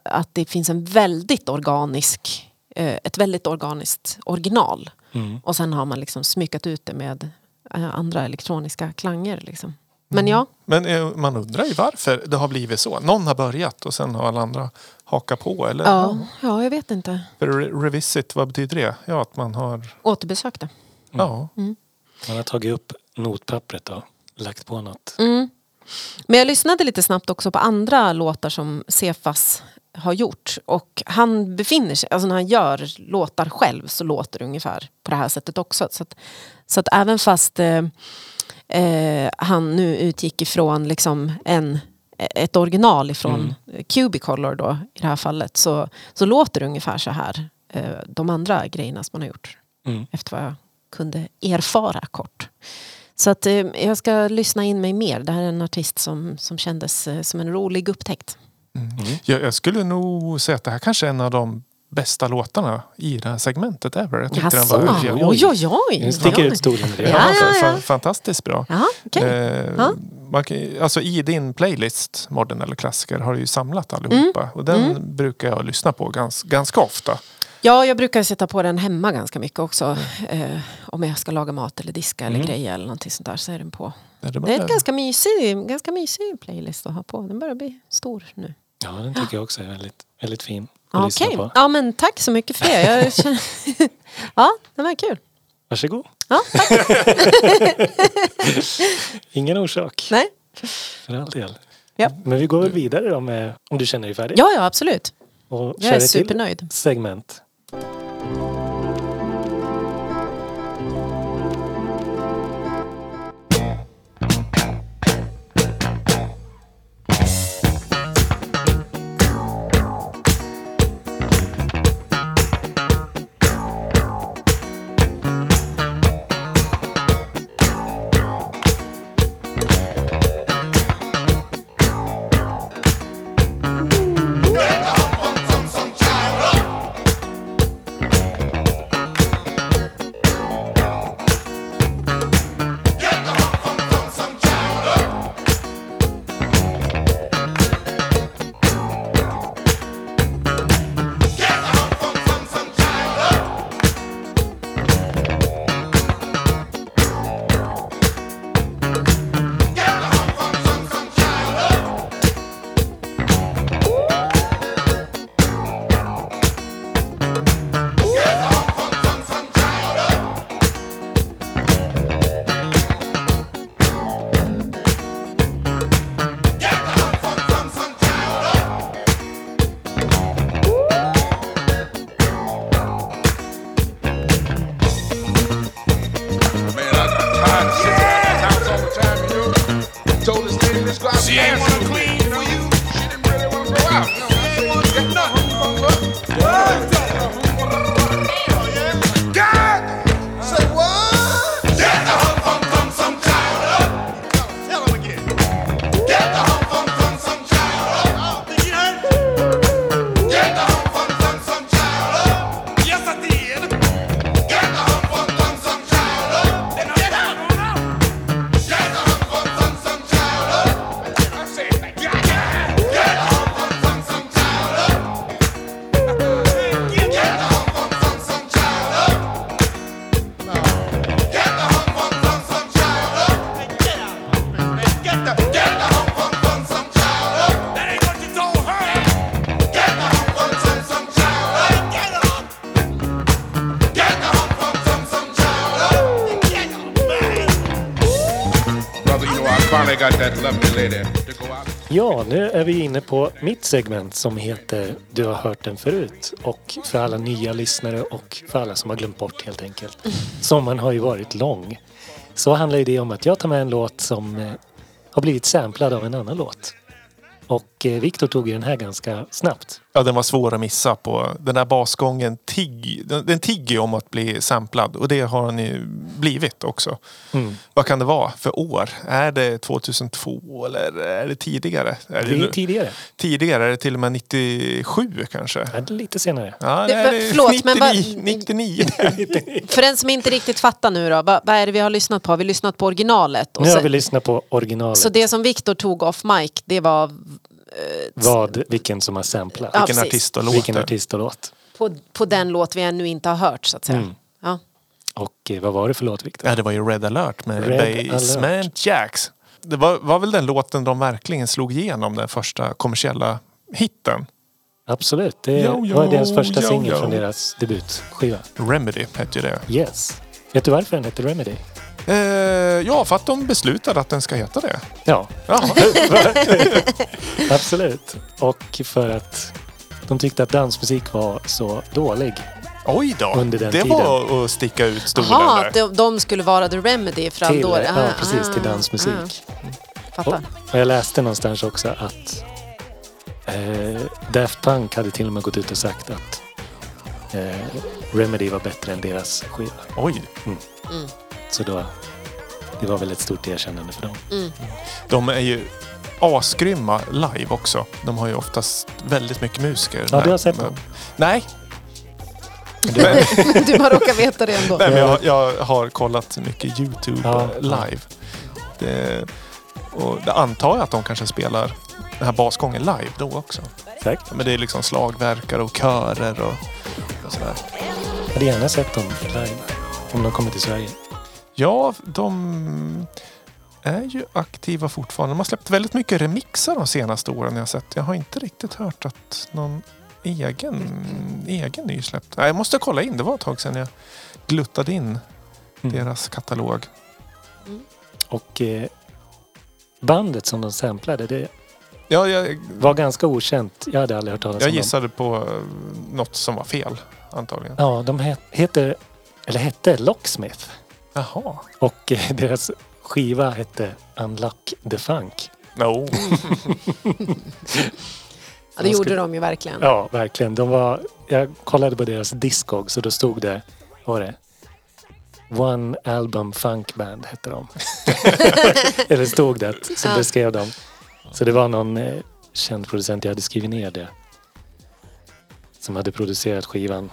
att det finns en väldigt organisk eh, ett väldigt organiskt original. Mm. Och sen har man liksom smyckat ut det med eh, andra elektroniska klanger. Liksom. Men ja, Men eh, man undrar ju varför det har blivit så. Någon har börjat och sen har alla andra hakat på. Eller? ja, ja, jag vet inte. För re- revisit, vad betyder det? Ja, att man har... Återbesökte. Ja. Mm. Man har tagit upp notpappret då. Lagt på något. Mm. Men jag lyssnade lite snabbt också på andra låtar som Cefas har gjort. Och han befinner sig, alltså när han gör låtar själv så låter det ungefär på det här sättet också. Så att, så att även fast eh, eh, han nu utgick ifrån liksom en, ett original ifrån mm. Cubicolor då i det här fallet så, så låter det ungefär så här. Eh, de andra grejerna som man har gjort. Mm. Efter vad jag kunde erfara kort. Så att eh, jag ska lyssna in mig mer. Det här är en artist som, som kändes eh, som en rolig upptäckt. Mm. Jag, jag skulle nog säga att det här kanske är en av de bästa låtarna i det här segmentet ever. Jag tyckte den var Jaså? Oj, oj, oj. Den sticker Ja. ut stolen. Ja, Ja, ja, fa- ja. fa- Fantastiskt bra. Ja, okej. Eh, man alltså I din playlist, modern eller klassiker, har du ju samlat allihopa. Och den Mm. brukar jag lyssna på gans, ganska ofta. Ja, jag brukar sätta på den hemma ganska mycket också. Eh, om jag ska laga mat eller diska eller Mm. grejer eller någonting sånt där så är den på. Är Det är bara- en ganska mysig, ganska mysig playlist att ha på. Den börjar bli stor nu. Ja, den tycker jag också är väldigt, väldigt fin att Okej, lyssna på. ja men tack så mycket för det. Känner... ja, det var kul. Varsågod. Ja, tack. Ingen orsak. Nej. För all del. Ja. Men vi går väl vidare då med, om du känner dig färdig. ja, ja absolut. Och Jag är supernöjd. segment. Man, på mitt segment som heter Du har hört den förut. Och för alla nya lyssnare och för alla som har glömt bort helt enkelt. Sommaren har ju varit lång. Så handlar det om att jag tar med en låt som eh, har blivit samplad av en annan låt. Och eh, Viktor tog ju den här ganska snabbt. Ja, den var svår att missa på. Den där basgången tigg, den, den tigger ju om att bli samplad och det har den ju blivit också. Mm. Vad kan det vara för år? Är det 2002 eller är det tidigare? Är Det är det tidigare. tidigare? Är det till och med 97 kanske? Ja, det är lite senare. Ja, Det- det är förlåt, 99, men vad- 99. För den som inte riktigt fattar nu då, vad, vad är det vi har lyssnat på? Har vi lyssnat på originalet? Och Nu har sen- vi lyssnat på originalet. så det som Viktor tog off mic, det var Vad, vilken som har samplat. Ja, Vilken artist och låt vilken artist och låt. på, på den låt vi ännu inte har hört så att säga. Mm. Ja. Och eh, vad var det för låt Viktor? Ja, det var ju Red alert med Red Basement Jacks. Det var, var väl den låten de verkligen slog igenom, den första kommersiella hitten. Absolut, det Yo, yo, var deras första singel från deras debutskiva. Remedy hette ju det. Yes. Vet du varför den hette Remedy? Eh, ja, för att de beslutade att den ska heta det. Ja, Ja, absolut. Och för att de tyckte att dansmusik var så dålig. oj då. Under den det tiden. var att sticka ut stolen där. att de, de skulle vara the remedy fram Till, då? ja, Ah, precis, till ah, dansmusik. ah. Fattar. Och jag läste någonstans också att eh, Daft Punk hade till och med gått ut och sagt att eh, Remedy var bättre än deras skiva. Oj. Så då, det var väl ett stort erkännande för dem. De är ju asgrymma live också. De har ju oftast väldigt mycket musiker. Ja, du har sett dem? Nej, du bara råkar veta det ändå. Nej, men jag, jag har kollat mycket YouTube Ja, eh, live. Det, och det antar jag att de kanske spelar den här basgången live då också. Säkert. Men det är liksom slagverkare och körer och, och sådär. Jag hade gärna sett dem live. Om de kommer till Sverige. Ja, de är ju aktiva fortfarande. De har släppt väldigt mycket remixar de senaste åren jag har sett. Jag har inte riktigt hört att någon egen, egen ny släppt. Nej, jag måste kolla in. Det var ett tag sedan jag gluttade in Mm. deras katalog. Och eh, bandet som de samplade, det Ja, jag, var ganska okänt. Jag hade aldrig hört talas jag om dem. gissade på eh, något som var fel antagligen. Ja, de het, heter, eller hette Locksmith. Jaha. Och eh, deras skiva hette Unlock the Funk. No. Ja, det gjorde de ju verkligen. Ja, verkligen. De var, jag kollade på deras Discog så då stod det, vad var det? One Album Funk Band hette de. Eller stod det, så Ja. beskrev de. Så det var någon eh, känd producent, jag hade skrivit ner det. Som hade producerat skivan.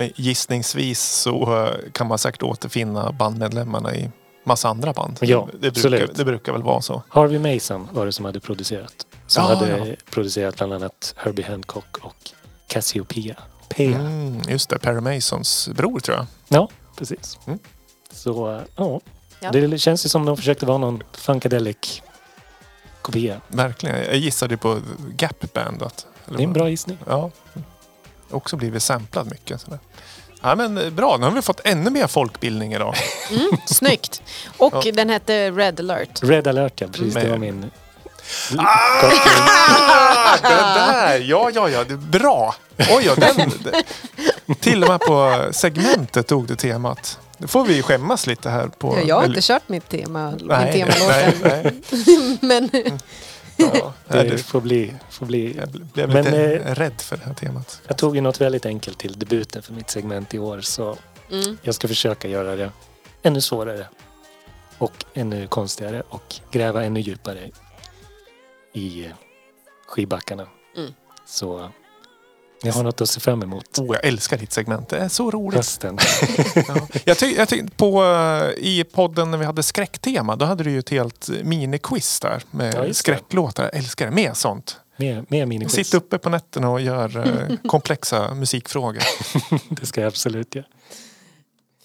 Men Gissningsvis så eh, kan man säkert återfinna bandmedlemmarna i massa andra band. Ja, det, brukar, absolut. det brukar väl vara så. Harvey Mason var det som hade producerat. Som Ja, hade ja. producerat bland annat Herbie Hancock och Cassiopeia. Pea. Mm, just det, Perry Masons bror tror jag. Ja, precis. Mm. Så eh, ja, Ja. det känns ju som de försökte vara någon funkadelic kopia. Verkligen. Jag gissade på Gap Band. Att, Det är en bra gissning. Ja. Också blivit samplad mycket. Sådär. Ja, men eh, bra, nu har vi fått ännu mer folkbildning idag. Mm, snyggt. Och Ja. den hette Red alert. Red alert ja, precis. Det Med- var min... Ah, det där! Ja, ja, ja. Det är bra. Oj, ja, den, det, till och med på segmentet tog du temat. Nu får vi skämmas lite här på... Ja, jag har eller- inte kört mitt tema, min nej, temalåt nej, nej. Men Ja, Det det, får bli... Får bli. jag blev Men, lite eh, rädd för det här temat. Jag tog ju något väldigt enkelt till debuten för mitt segment i år. Så mm, jag ska försöka göra det ännu svårare. Och ännu konstigare och gräva ännu djupare i skibackarna. Mm. Så jag har något att se fram emot. Oh, jag älskar ditt segment. Det är så roligt. Hösten. Ja. Jag tyck- tyckte på eh, i podden när vi hade skräcktema, då hade du ju ett helt miniquiz där Ja, med det. skräcklåtar. Jag älskar det. Mer sånt. Mer, mer miniquiz. Sitt uppe på nätterna och gör eh, komplexa musikfrågor. Det ska jag absolut göra.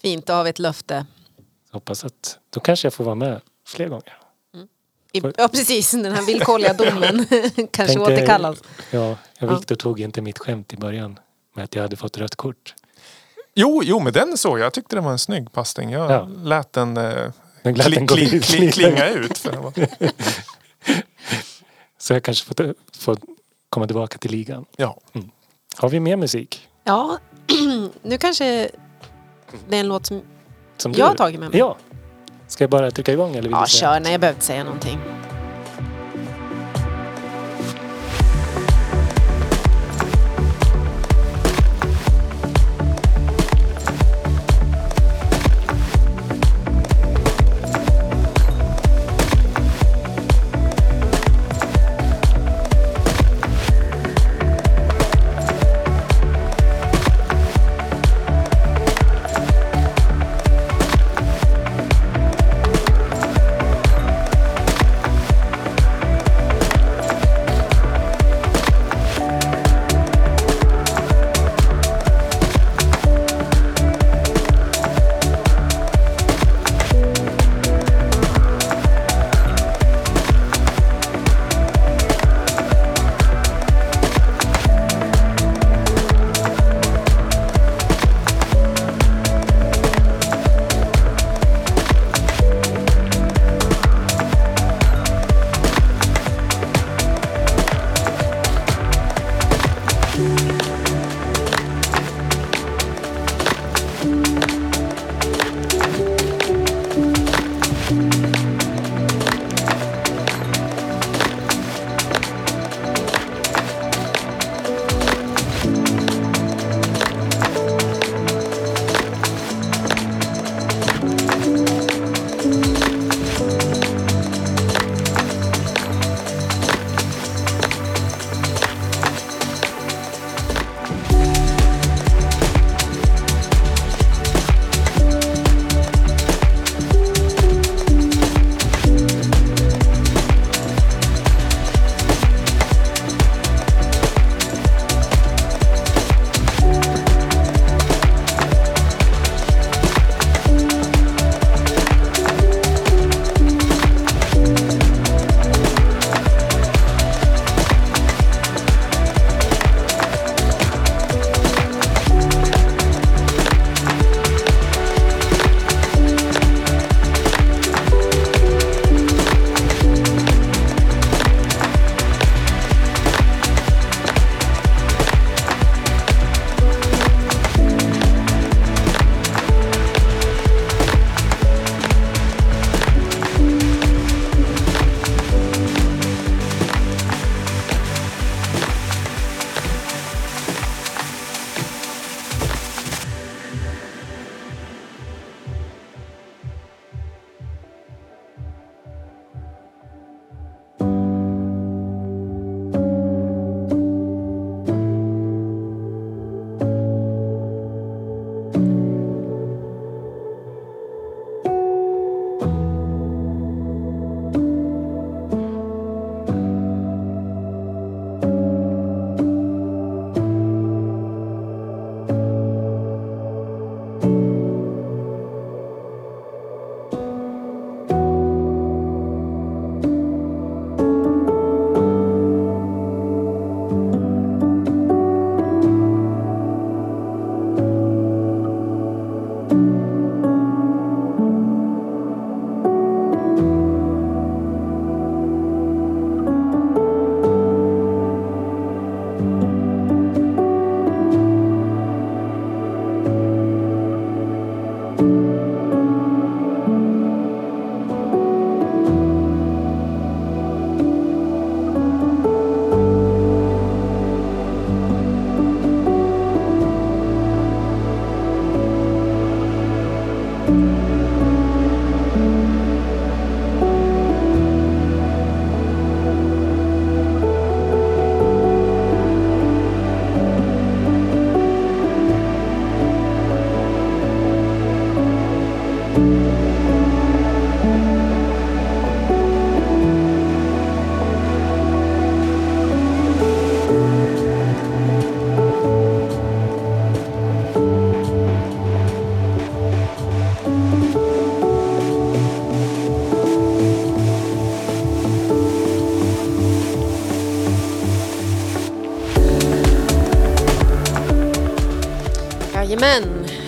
fint, då har vi ett löfte. Hoppas att då kanske jag får vara med fler gånger. I, ja precis, den här villkorliga domen kanske Tänkte- återkallas. Ja. Viktor tog inte mitt skämt i början med att jag hade fått rött kort. Jo, jo, men den såg jag. Jag tyckte det var en snygg passning. Jag Ja. lät den, eh, Den lät kli, den kli, vid- kli, klinga ut. För Så jag kanske får, får komma tillbaka till ligan. ja. Har vi mer musik? Ja, nu kanske det är en låt som Som jag har tagit med mig. Ja. Ska jag bara trycka igång eller vill Ja, kör. Nej, jag behöver inte säga någonting.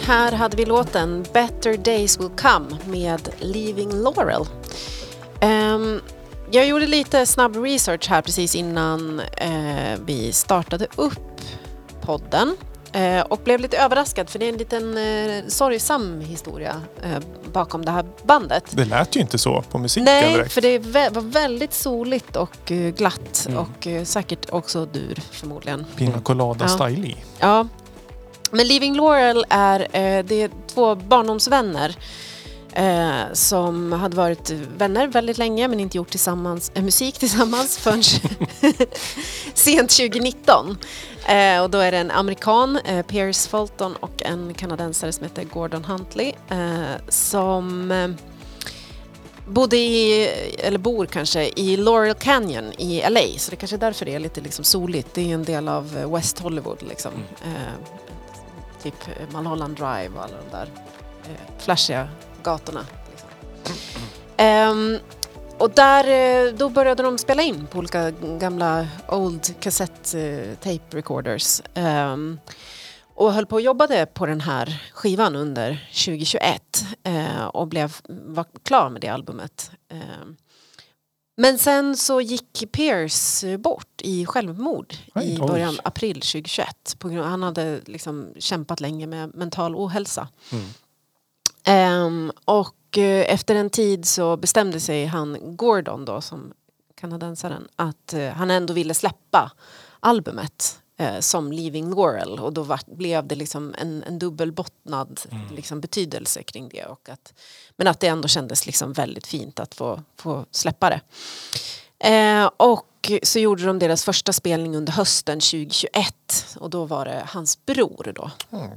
Här hade vi låten Better Days Will Come med Leaving Laurel. Ehm, jag gjorde lite snabb research här precis innan eh, vi startade upp podden. Eh, och blev lite överraskad för det är en liten eh, sorgsam historia bakom det här bandet. Det lät ju inte så på musiken Nej, direkt. för det vä- var väldigt soligt och glatt Mm. och säkert också dur förmodligen. Pina colada Ja. style i. Ja. Men Leaving Laurel är, eh, det är två barndomsvänner eh, som hade varit vänner väldigt länge men inte gjort tillsammans, eh, musik tillsammans förrän sent 2019. Eh, och då är det en amerikan, eh, Pierce Fulton och en kanadensare som heter Gordon Huntley som bodde i, eller bor kanske, i Laurel Canyon i LA. Så det kanske är därför det är lite liksom soligt. Det är en del av West Hollywood liksom. Eh, typ Malholland Mulholland Drive och alla de där eh, flashiga gatorna. Liksom. Um, och där, eh, då började de spela in på olika gamla old kassett eh, tape recorders. Um, och höll på och jobbade på den här skivan under 2021 eh, och blev, var klar med det albumet. Ehm, men sen så gick Pierce bort i självmord Oj, i början av april 2021. På grund, han hade liksom kämpat länge med mental ohälsa. Mm. Ehm, och eh, efter en tid så bestämde sig han, Gordon då, som kanadensaren, att eh, han ändå ville släppa albumet eh, som Leaving Laurel och då var, blev det liksom en, en dubbelbottnad liksom, betydelse kring det. Och att, men att det ändå kändes liksom väldigt fint att få, få släppa det. Eh, och så gjorde de deras första spelning under hösten 2021 och då var det hans bror då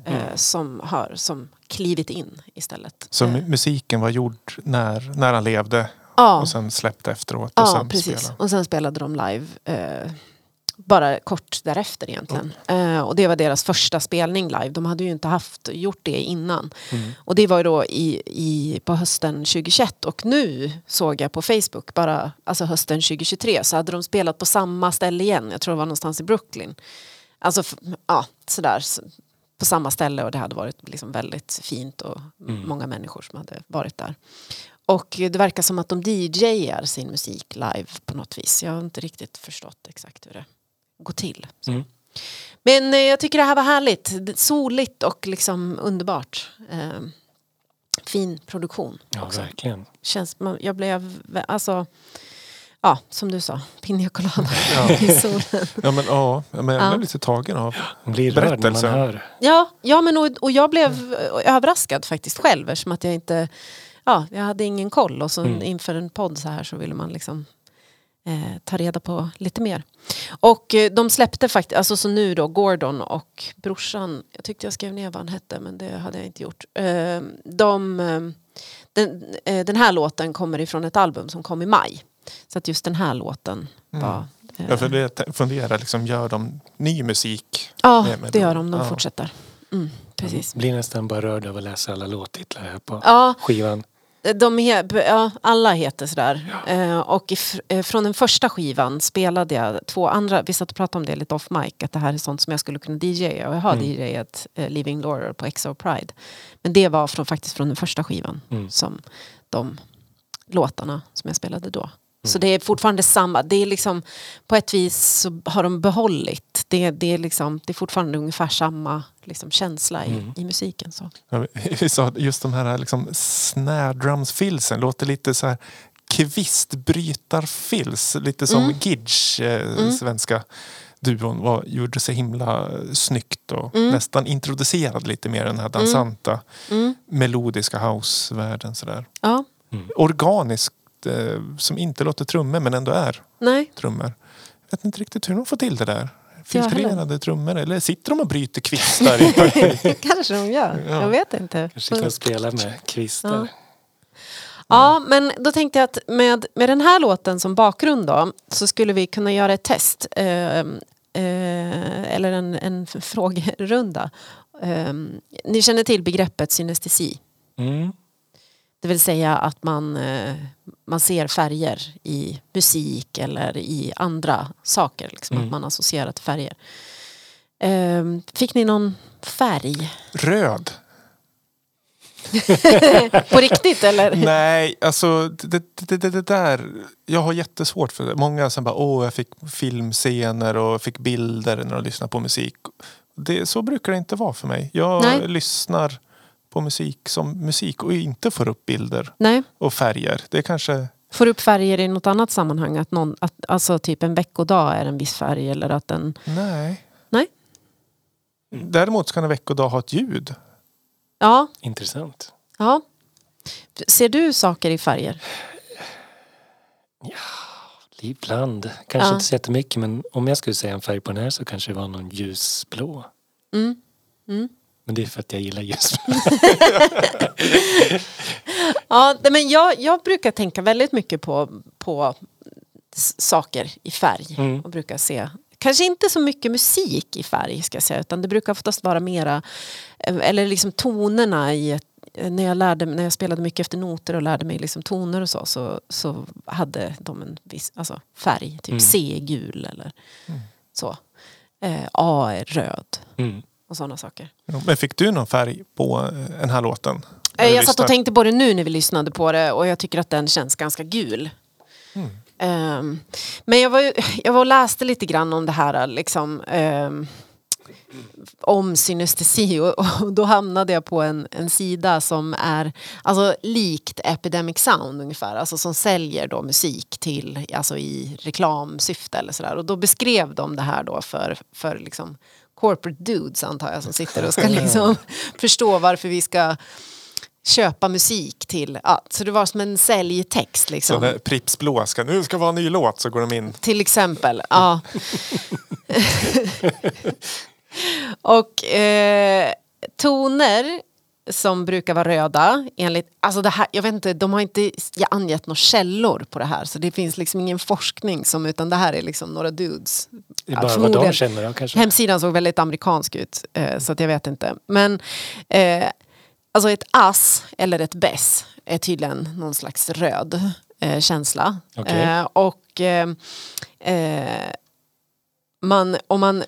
eh, som har som klivit in istället. Så Eh, mu- musiken var gjord när, när han levde ja. och sen släppte efteråt och Ja, sen precis. spelade. Och sen spelade de live eh, bara kort därefter egentligen. Eh, och det var deras första spelning live. De hade ju inte haft, gjort det innan. Och det var ju då i, i, på hösten 2021 och nu såg jag på Facebook, bara alltså hösten 2023, så hade de spelat på samma ställe igen. Jag tror det var någonstans i Brooklyn. Alltså, ja, sådär. så- På samma ställe och det hade varit liksom väldigt fint och många människor som hade varit där. Och det verkar som att de DJar sin musik live på något vis. Jag har inte riktigt förstått exakt hur det går till. Så. Mm. Men eh, jag tycker det här var härligt. Soligt och liksom underbart. Eh, fin produktion Ja, också. verkligen. Känns, man, jag blev, alltså, ja som du sa, Pina Colada i solen. Ja men ja, men jag Ja. blev lite tagen av. Man blir när man hör. Ja, ja men och, och jag blev eh, överraskad faktiskt själv eftersom att jag inte, ja, jag hade ingen koll och så Mm. inför en podd så här så ville man liksom eh, ta reda på lite mer. Och eh, de släppte faktiskt, alltså så nu då Gordon och brorsan, jag tyckte jag skrev ner vad han hette men det hade jag inte gjort. Eh, de, eh, den, eh, den här låten kommer ifrån ett album som kom i maj. Så att just den här låten var... eh, Mm. Ja, för det funderar liksom, gör de ny musik? ja, med- med det gör de, de Ja. fortsätter. Mm, precis. Blir nästan bara rörd av att läsa alla låttitlar här på Ja, skivan. De he- ja, alla heter sådär. Eh, och if, eh, från den första skivan spelade jag två andra, vi satt och pratade om det lite off mic, att det här är sånt som jag skulle kunna DJa. Och jag har Mm. DJat eh, Living Laurel på XO Pride. Men det var från, faktiskt från den första skivan, Mm. som de låtarna som jag spelade då. Så Mm. det är fortfarande samma, det är liksom på ett vis har de behållit, det, det, är, liksom, det är fortfarande ungefär samma liksom, känsla i, Mm. i musiken. Så. Ja, Vi sa just de här liksom snare låter lite så här kvistbrytarfills. Lite som Mm. Gidge, eh, svenska duon, var, gjorde så himla snyggt och Mm. nästan introducerade lite mer den här dansanta Mm. melodiska housevärlden. Sådär. Ja, eh, som inte låter trummor men ändå är nej. trummor. Jag vet inte riktigt hur de får till det där. Filtrerade trummor eller sitter de och bryter kvistar? i- kanske de gör, Ja. jag vet inte. Kanske kan spela med kvistar. Ja. Ja, men då tänkte jag att med, med den här låten som bakgrund då så skulle vi kunna göra ett test. Eh, eh, eller en, en frågerunda. Eh, ni känner till begreppet synestesi. Mm. Det vill säga att man, eh, man ser färger i musik eller i andra saker. Liksom, Mm. Att man associerar till färger. Ehm, fick ni någon färg? Röd. På riktigt eller? Nej, alltså det, det, det, det där. Jag har jättesvårt för det. Många som bara, åh jag fick filmscener och fick bilder när de lyssnar på musik. Det, så brukar det inte vara för mig. Jag Nej. lyssnar på musik som musik och inte får upp bilder Nej. och färger. Det är kanske, Får upp färger i något annat sammanhang? Att någon, att, alltså typ en veckodag är en viss färg eller att en... nej. Nej. Däremot kan en veckodag ha ett ljud. Ja, Intressant. ja. Ser du saker i färger? Ibland. Kanske Ja. inte så jättemycket men om jag skulle säga en färg på den här så kanske det var någon ljusblå. Mm. Mm. Men det är för att jag gillar ljusblå. Ja, men jag, jag brukar tänka väldigt mycket på, på saker i färg. Mm. Och brukar se, kanske inte så mycket musik i färg ska jag säga, utan det brukar oftast vara mera, eh, eller liksom tonerna i när jag, lärde, när jag spelade mycket efter noter och lärde mig liksom toner och så, så, så hade de en viss alltså färg. Typ Mm. C gul eller så. Eh, A är röd Mm. Och sådana saker. Men fick du någon färg på eh, den här låten? Eh, Jag satt lyssnar? och tänkte på det nu när vi lyssnade på det och jag tycker att den känns ganska gul. Ehm, men jag var, jag var och läste lite grann om det här liksom, ehm, om synestesi och, och då hamnade jag på en, en sida som är alltså, likt Epidemic Sound ungefär, alltså som säljer då musik till, alltså i reklamsyfte eller sådär. Och då beskrev de det här då för, för liksom corporate dudes antar jag som sitter och ska liksom förstå varför vi ska köpa musik till, ja, så det var som en säljtext Så liksom. när Pripps Blå ska, nu ska vara en ny låt så går de in. Till exempel, ja. och eh, toner som brukar vara röda enligt, alltså det här, jag vet inte, de har inte angett några källor på det här så det finns liksom ingen forskning som, utan det här är liksom några dudes. Det är bara vad de känner då kanske. Hemsidan såg väldigt amerikansk ut eh, så att jag vet inte. Men eh, alltså ett ass eller ett bess är tydligen någon slags röd eh, känsla. Okej. Eh, och eh, eh, man, om man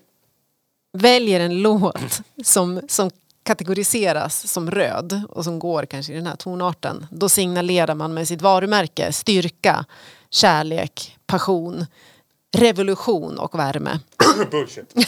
väljer en låt som, som kategoriseras som röd och som går kanske i den här tonarten då signalerar man med sitt varumärke styrka, kärlek, passion, revolution och värme. Bullshit.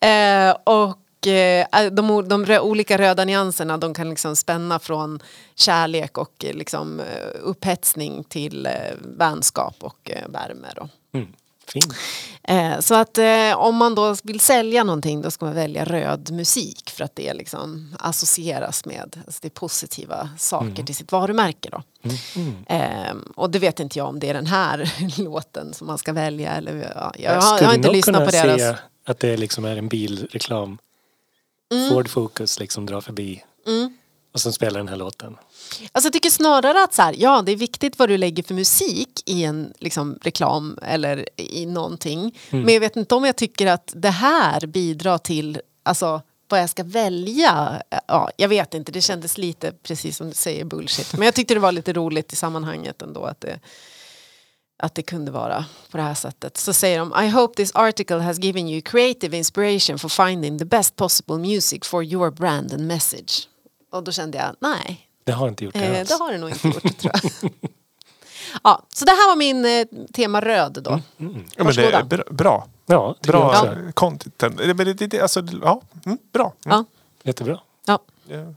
Eh, och eh, de, de olika röda nyanserna de kan liksom spänna från kärlek och eh, liksom, eh, upphetsning till eh, vänskap och värme. Då. Mm. Fint. Eh, så att eh, om man då vill sälja någonting då ska man välja röd musik för att det liksom associeras med alltså det positiva saker till sitt varumärke. Då. Mm. Eh, och det vet inte jag om det är den här låten som man ska välja. Eller, ja, jag, Jag har, jag har inte lyssnat på deras... se att det liksom är en bilreklam. Mm. Ford Focus liksom drar förbi. Och så spelar den här låten. Alltså jag tycker snarare att så här, ja det är viktigt vad du lägger för musik i en liksom, reklam eller i någonting. Men jag vet inte om jag tycker att det här bidrar till alltså, vad jag ska välja. Ja, jag vet inte, det kändes lite precis som du säger bullshit. Men jag tyckte det var lite roligt i sammanhanget ändå att det, att det kunde vara på det här sättet. Så säger de I hope this article has given you creative inspiration for finding the best possible music for your brand and message. Och då kände jag, nej, Det har inte gjort det Eh, det har det nog inte gjort tror jag. ja, så det här var min eh, tema röd då. Ja, men det är bra. bra. Ja, Bra ja. content. Det, det, det, det, alltså, ja, mm, bra. Mm. Ja. Jättebra. Ja. Ja,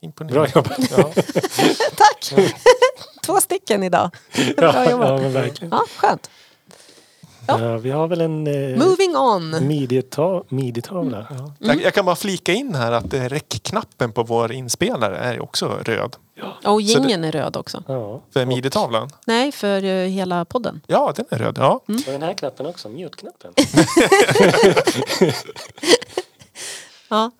Imponerande. Bra jobbat. Ja. Tack! Två stycken idag. Bra Ja, jobbat. ja, men verkligen. Ja, skönt. Ja. Ja, vi har väl en eh, Moving on. midi-ta- midi-tavla. Jag, jag kan bara flika in här att eh, räckknappen på vår inspelare är också röd. Och gingen är röd också. Ja. För midi-tavlan. Nej, för eh, hela podden. Ja, den är röd. Ja. Mm. Och den här knappen också, mute-knappen. Ja.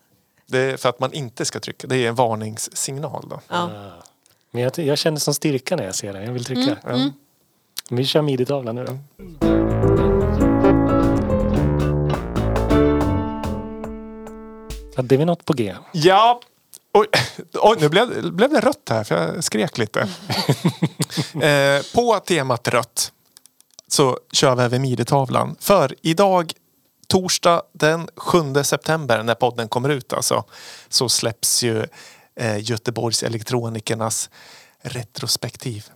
Det är för att man inte ska trycka. Det är en varningssignal då. Ja. Ah. Men jag, jag känner som styrka när jag ser den. Jag vill trycka. Mm, Ja. Vi kör midi-tavlan nu då. Hade vi något på G? Ja! Oj, oj nu blev, blev det rött här för jag skrek lite. eh, på temat rött så kör vi över midjetavlan. För idag, torsdag den 7 september, när podden kommer ut alltså, så släpps ju eh, Göteborgs elektronikernas retrospektiv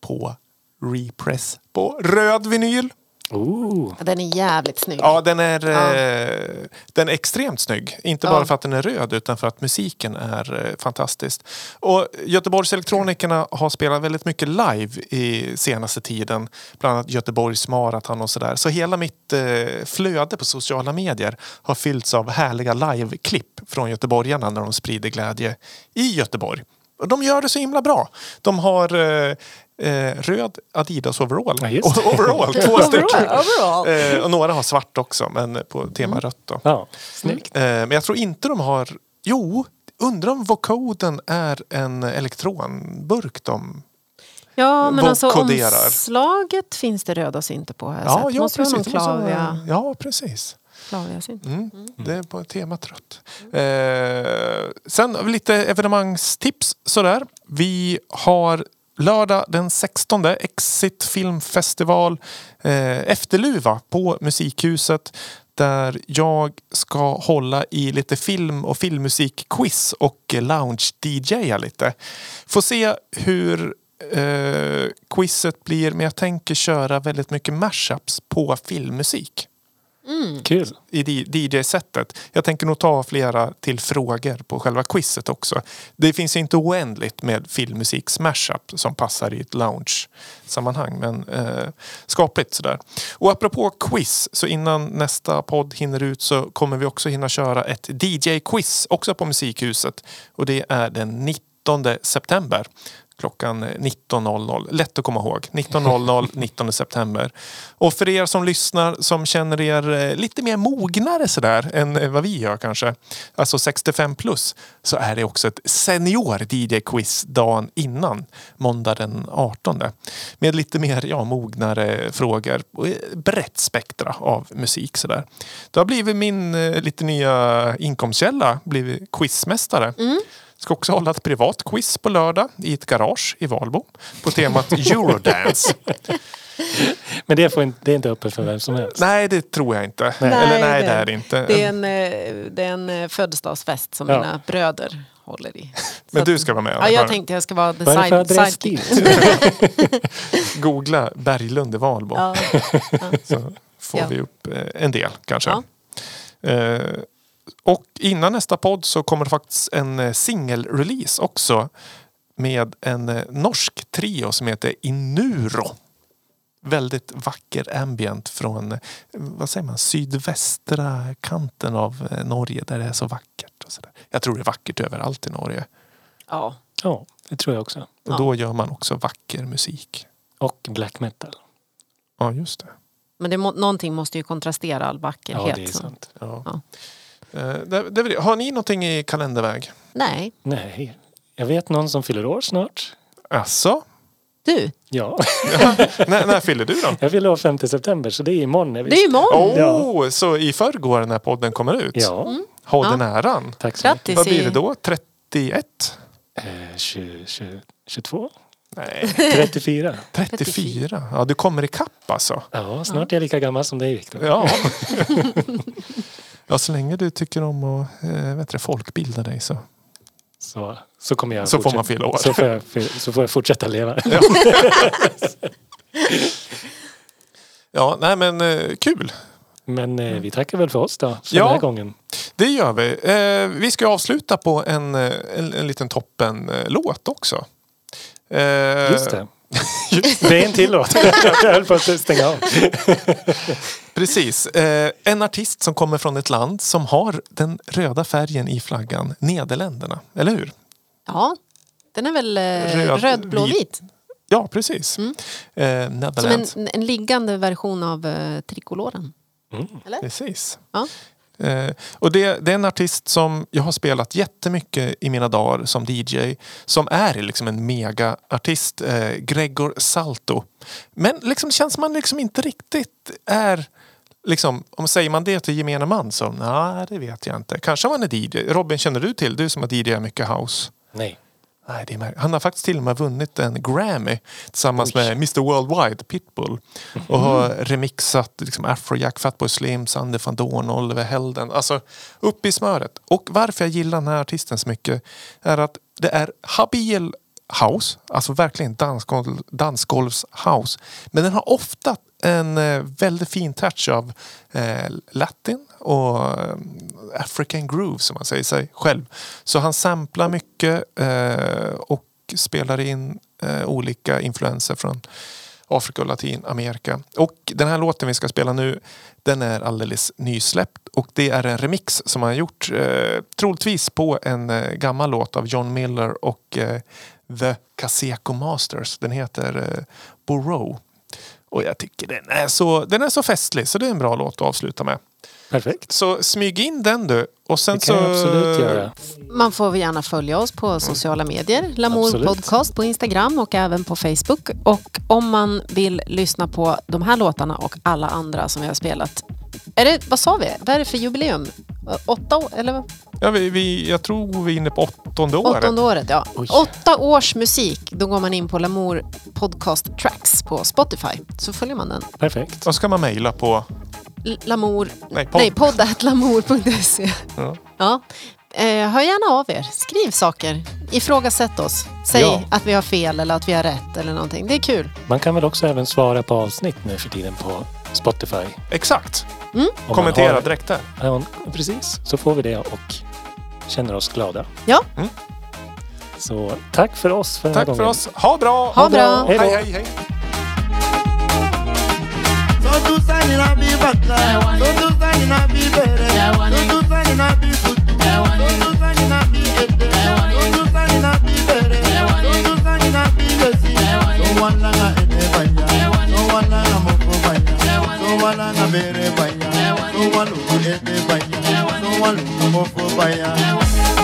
på repress på röd vinyl. Oh, Den är jävligt snygg. Ja, den är, Ja. eh, den är extremt snygg. Inte Ja. bara för att den är röd utan för att musiken är eh, fantastisk. Och Göteborgs elektronikerna har spelat väldigt mycket live i senaste tiden. Bland annat Göteborgs maraton och sådär. Så hela mitt eh, flöde på sociala medier har fyllts av härliga live-klipp från göteborgarna när de sprider glädje i Göteborg. Och de gör det så himla bra. De har eh, röd Adidas overall. Ja, just det. overall, två stycken. Overall. Eh, och några har svart också, men på tema rött. Då. ja, snyggt. Eh, men jag tror inte de har... Jo, undrar om vocoden är en elektronburk de... Ja, men alltså omslaget finns det röda synter på. Jag Ja, sett. ja, Måste precis. Klavia, Ja, precis. Synt. Mm. Det är på temat rött. Eh, sen lite evenemangstips sådär. Vi har lördag den 16 Exit filmfestival eh, Efterluva på Musikhuset. Där jag ska hålla i lite film och filmmusikquiz och lounge-DJa lite. Får se hur eh, quizet blir men jag tänker köra väldigt mycket mashups på filmmusik Kul. i DJ-sättet. Jag tänker nog ta flera till frågor på själva quizet också. Det finns inte oändligt med filmmusik smashup som passar i ett lounge-sammanhang. Men eh, skapligt sådär. Och apropå quiz, så innan nästa podd hinner ut så kommer vi också hinna köra ett DJ-quiz också på Musikhuset. Och det är den 19 september klockan 19.00. Lätt att komma ihåg. 19.00 19 september. Och för er som lyssnar som känner er eh, lite mer mognare sådär än eh, vad vi gör kanske. Alltså 65 plus. Så är det också ett senior DJ-quiz dagen innan. Måndag den 18. Med lite mer ja, mognare frågor. Och eh, brett spektra av musik sådär. Det har blivit min lite nya inkomstkälla. Blivit quizmästare. Ska också hålla ett privat quiz på lördag i ett garage i Valbo på temat Eurodance. Men det, får inte, det är inte öppet för vem som helst. nej, det tror jag inte. Nej, Eller nej, det- det är det inte. Det är en, eh, det är en eh, födelsedagsfest som Ja. mina bröder håller i. Men du ska vara med? Ja, jag tänkte jag ska vara the Vad är det för side, sidekick. Googla Berglund i Valbo. Ja. Så får Ja. vi upp eh, en del kanske. Ja. Eh, och innan nästa podd så kommer det faktiskt en eh, singelrelease också. Med en eh, norsk trio som heter Inuro. Väldigt vacker ambient från eh, vad säger man, sydvästra kanten av Norge där det är så vackert. Och så där. Jag tror det är vackert överallt i Norge. Ja. Ja, det tror jag också. Och Ja. då gör man också vacker musik. Och black metal. Ja, just det. Men det må, någonting måste ju kontrastera all Ja, vackerhet. det är sant. Ja. Ja. Eh, det, det, det. har ni någonting i kalenderväg? Nej, Nej, jag vet någon som fyller år snart. Alltså? du. Ja, när, när fyller du då? jag fyller år 5 september så det är imorgon. jag Det är imorgon. Oh, så i förrgår när podden kommer ut? Ja, Ha Ja. den äran. tack så mycket. Vad blir det då? 31? Eh, 20, 20, 22? Nej, 34? 34. Ja, du kommer ikapp alltså. Ja, snart är jag lika gammal som dig Viktor. Ja. ja, så länge du tycker om att äh, vet du, folkbilda dig så. Så, så kommer jag Så får fortsätta- man fylla år. Så får jag, så får jag fortsätta leva. Ja, nej men eh, kul. Men eh, vi tackar väl för oss då, för Ja. den här gången. Det gör vi. Eh, vi ska avsluta på en, eh, en, en liten toppen-låt också. Eh, Just det. Det är en till låt. Jag höll på att stänga av. Precis. Eh, en artist som kommer från ett land som har den röda färgen i flaggan. Nederländerna, eller hur? Ja, den är väl eh, Röd, röd, blå, vit. Ja, precis. Eh, Som en, en liggande version av eh, trikoloren. Eller? Precis. Ja. Eh, och det, det är en artist som jag har spelat jättemycket i mina dagar som DJ. Som är liksom en megaartist. Eh, Gregor Salto. Men liksom det känns som man liksom inte riktigt är... Liksom, om säger man det till gemene man så nej, det vet jag inte. Kanske man är DJ. Robin, känner du till? Du som har DJ mycket house. Nej. Nej, det är han har faktiskt till och med vunnit en Grammy tillsammans med Mr Worldwide, Pitbull. Och har remixat liksom Afrojack, Fatboy Slim, Sander van Doorn, Oliver Helden. Alltså upp i smöret. Och varför jag gillar den här artisten så mycket är att det är habil house, alltså verkligen dansgolv, dansgolvshouse. Men den har ofta en eh, väldigt fin touch av eh, latin och eh, African groove som man säger sig själv. Så han samplar mycket eh, och spelar in eh, olika influenser från Afrika och Latinamerika. Och den här låten vi ska spela nu den är alldeles nysläppt och det är en remix som han har gjort eh, troligtvis på en eh, gammal låt av John Miller och eh, The Caseco Masters. Den heter eh, Borough. Och jag tycker den är, så, den är så festlig så det är en bra låt att avsluta med. Perfekt. Så smyg in den du. Och sen Det kan så... jag absolut göra. Man får gärna följa oss på sociala medier. Lamour Absolut. Podcast på Instagram och även på Facebook. Och om man vill lyssna på de här låtarna och alla andra som vi har spelat. Är det, vad sa vi? Vad är det för jubileum? Åtta år? Eller Ja, vi, vi, jag tror vi är inne på åttonde året. åttonde året? Ja. Oj. Åtta års musik. Då går man in på Lamour Podcast Tracks på Spotify. Så följer man den. Perfekt. Då ska man mejla på... Lamour... Nej, podd. Nej, poddatlamour.se. Ja. Ja. Eh, hör gärna av er. Skriv saker. Ifrågasätt oss. Säg Ja. att vi har fel eller att vi har rätt eller någonting. Det är kul. Man kan väl också även svara på avsnitt nu för tiden på Spotify. Exakt. Man Kommentera har- direkt där. Ja, precis. Så får vi det och känner oss glada. Ja. Mm. Så tack för oss för den här Tack för gången. oss. Ha bra! Ha bra. Hej då. Hej, hej, hej. So to sign in a be bata, so to sign in a be bere, so to sign in a be futu, so to sign in a be ete, so to sign in a be bere, so to sign in a be lesi. So one langa ete banya, so one langa moko banya, so one langa bere banya, so one lugu ete banya, so one lugu moko banya.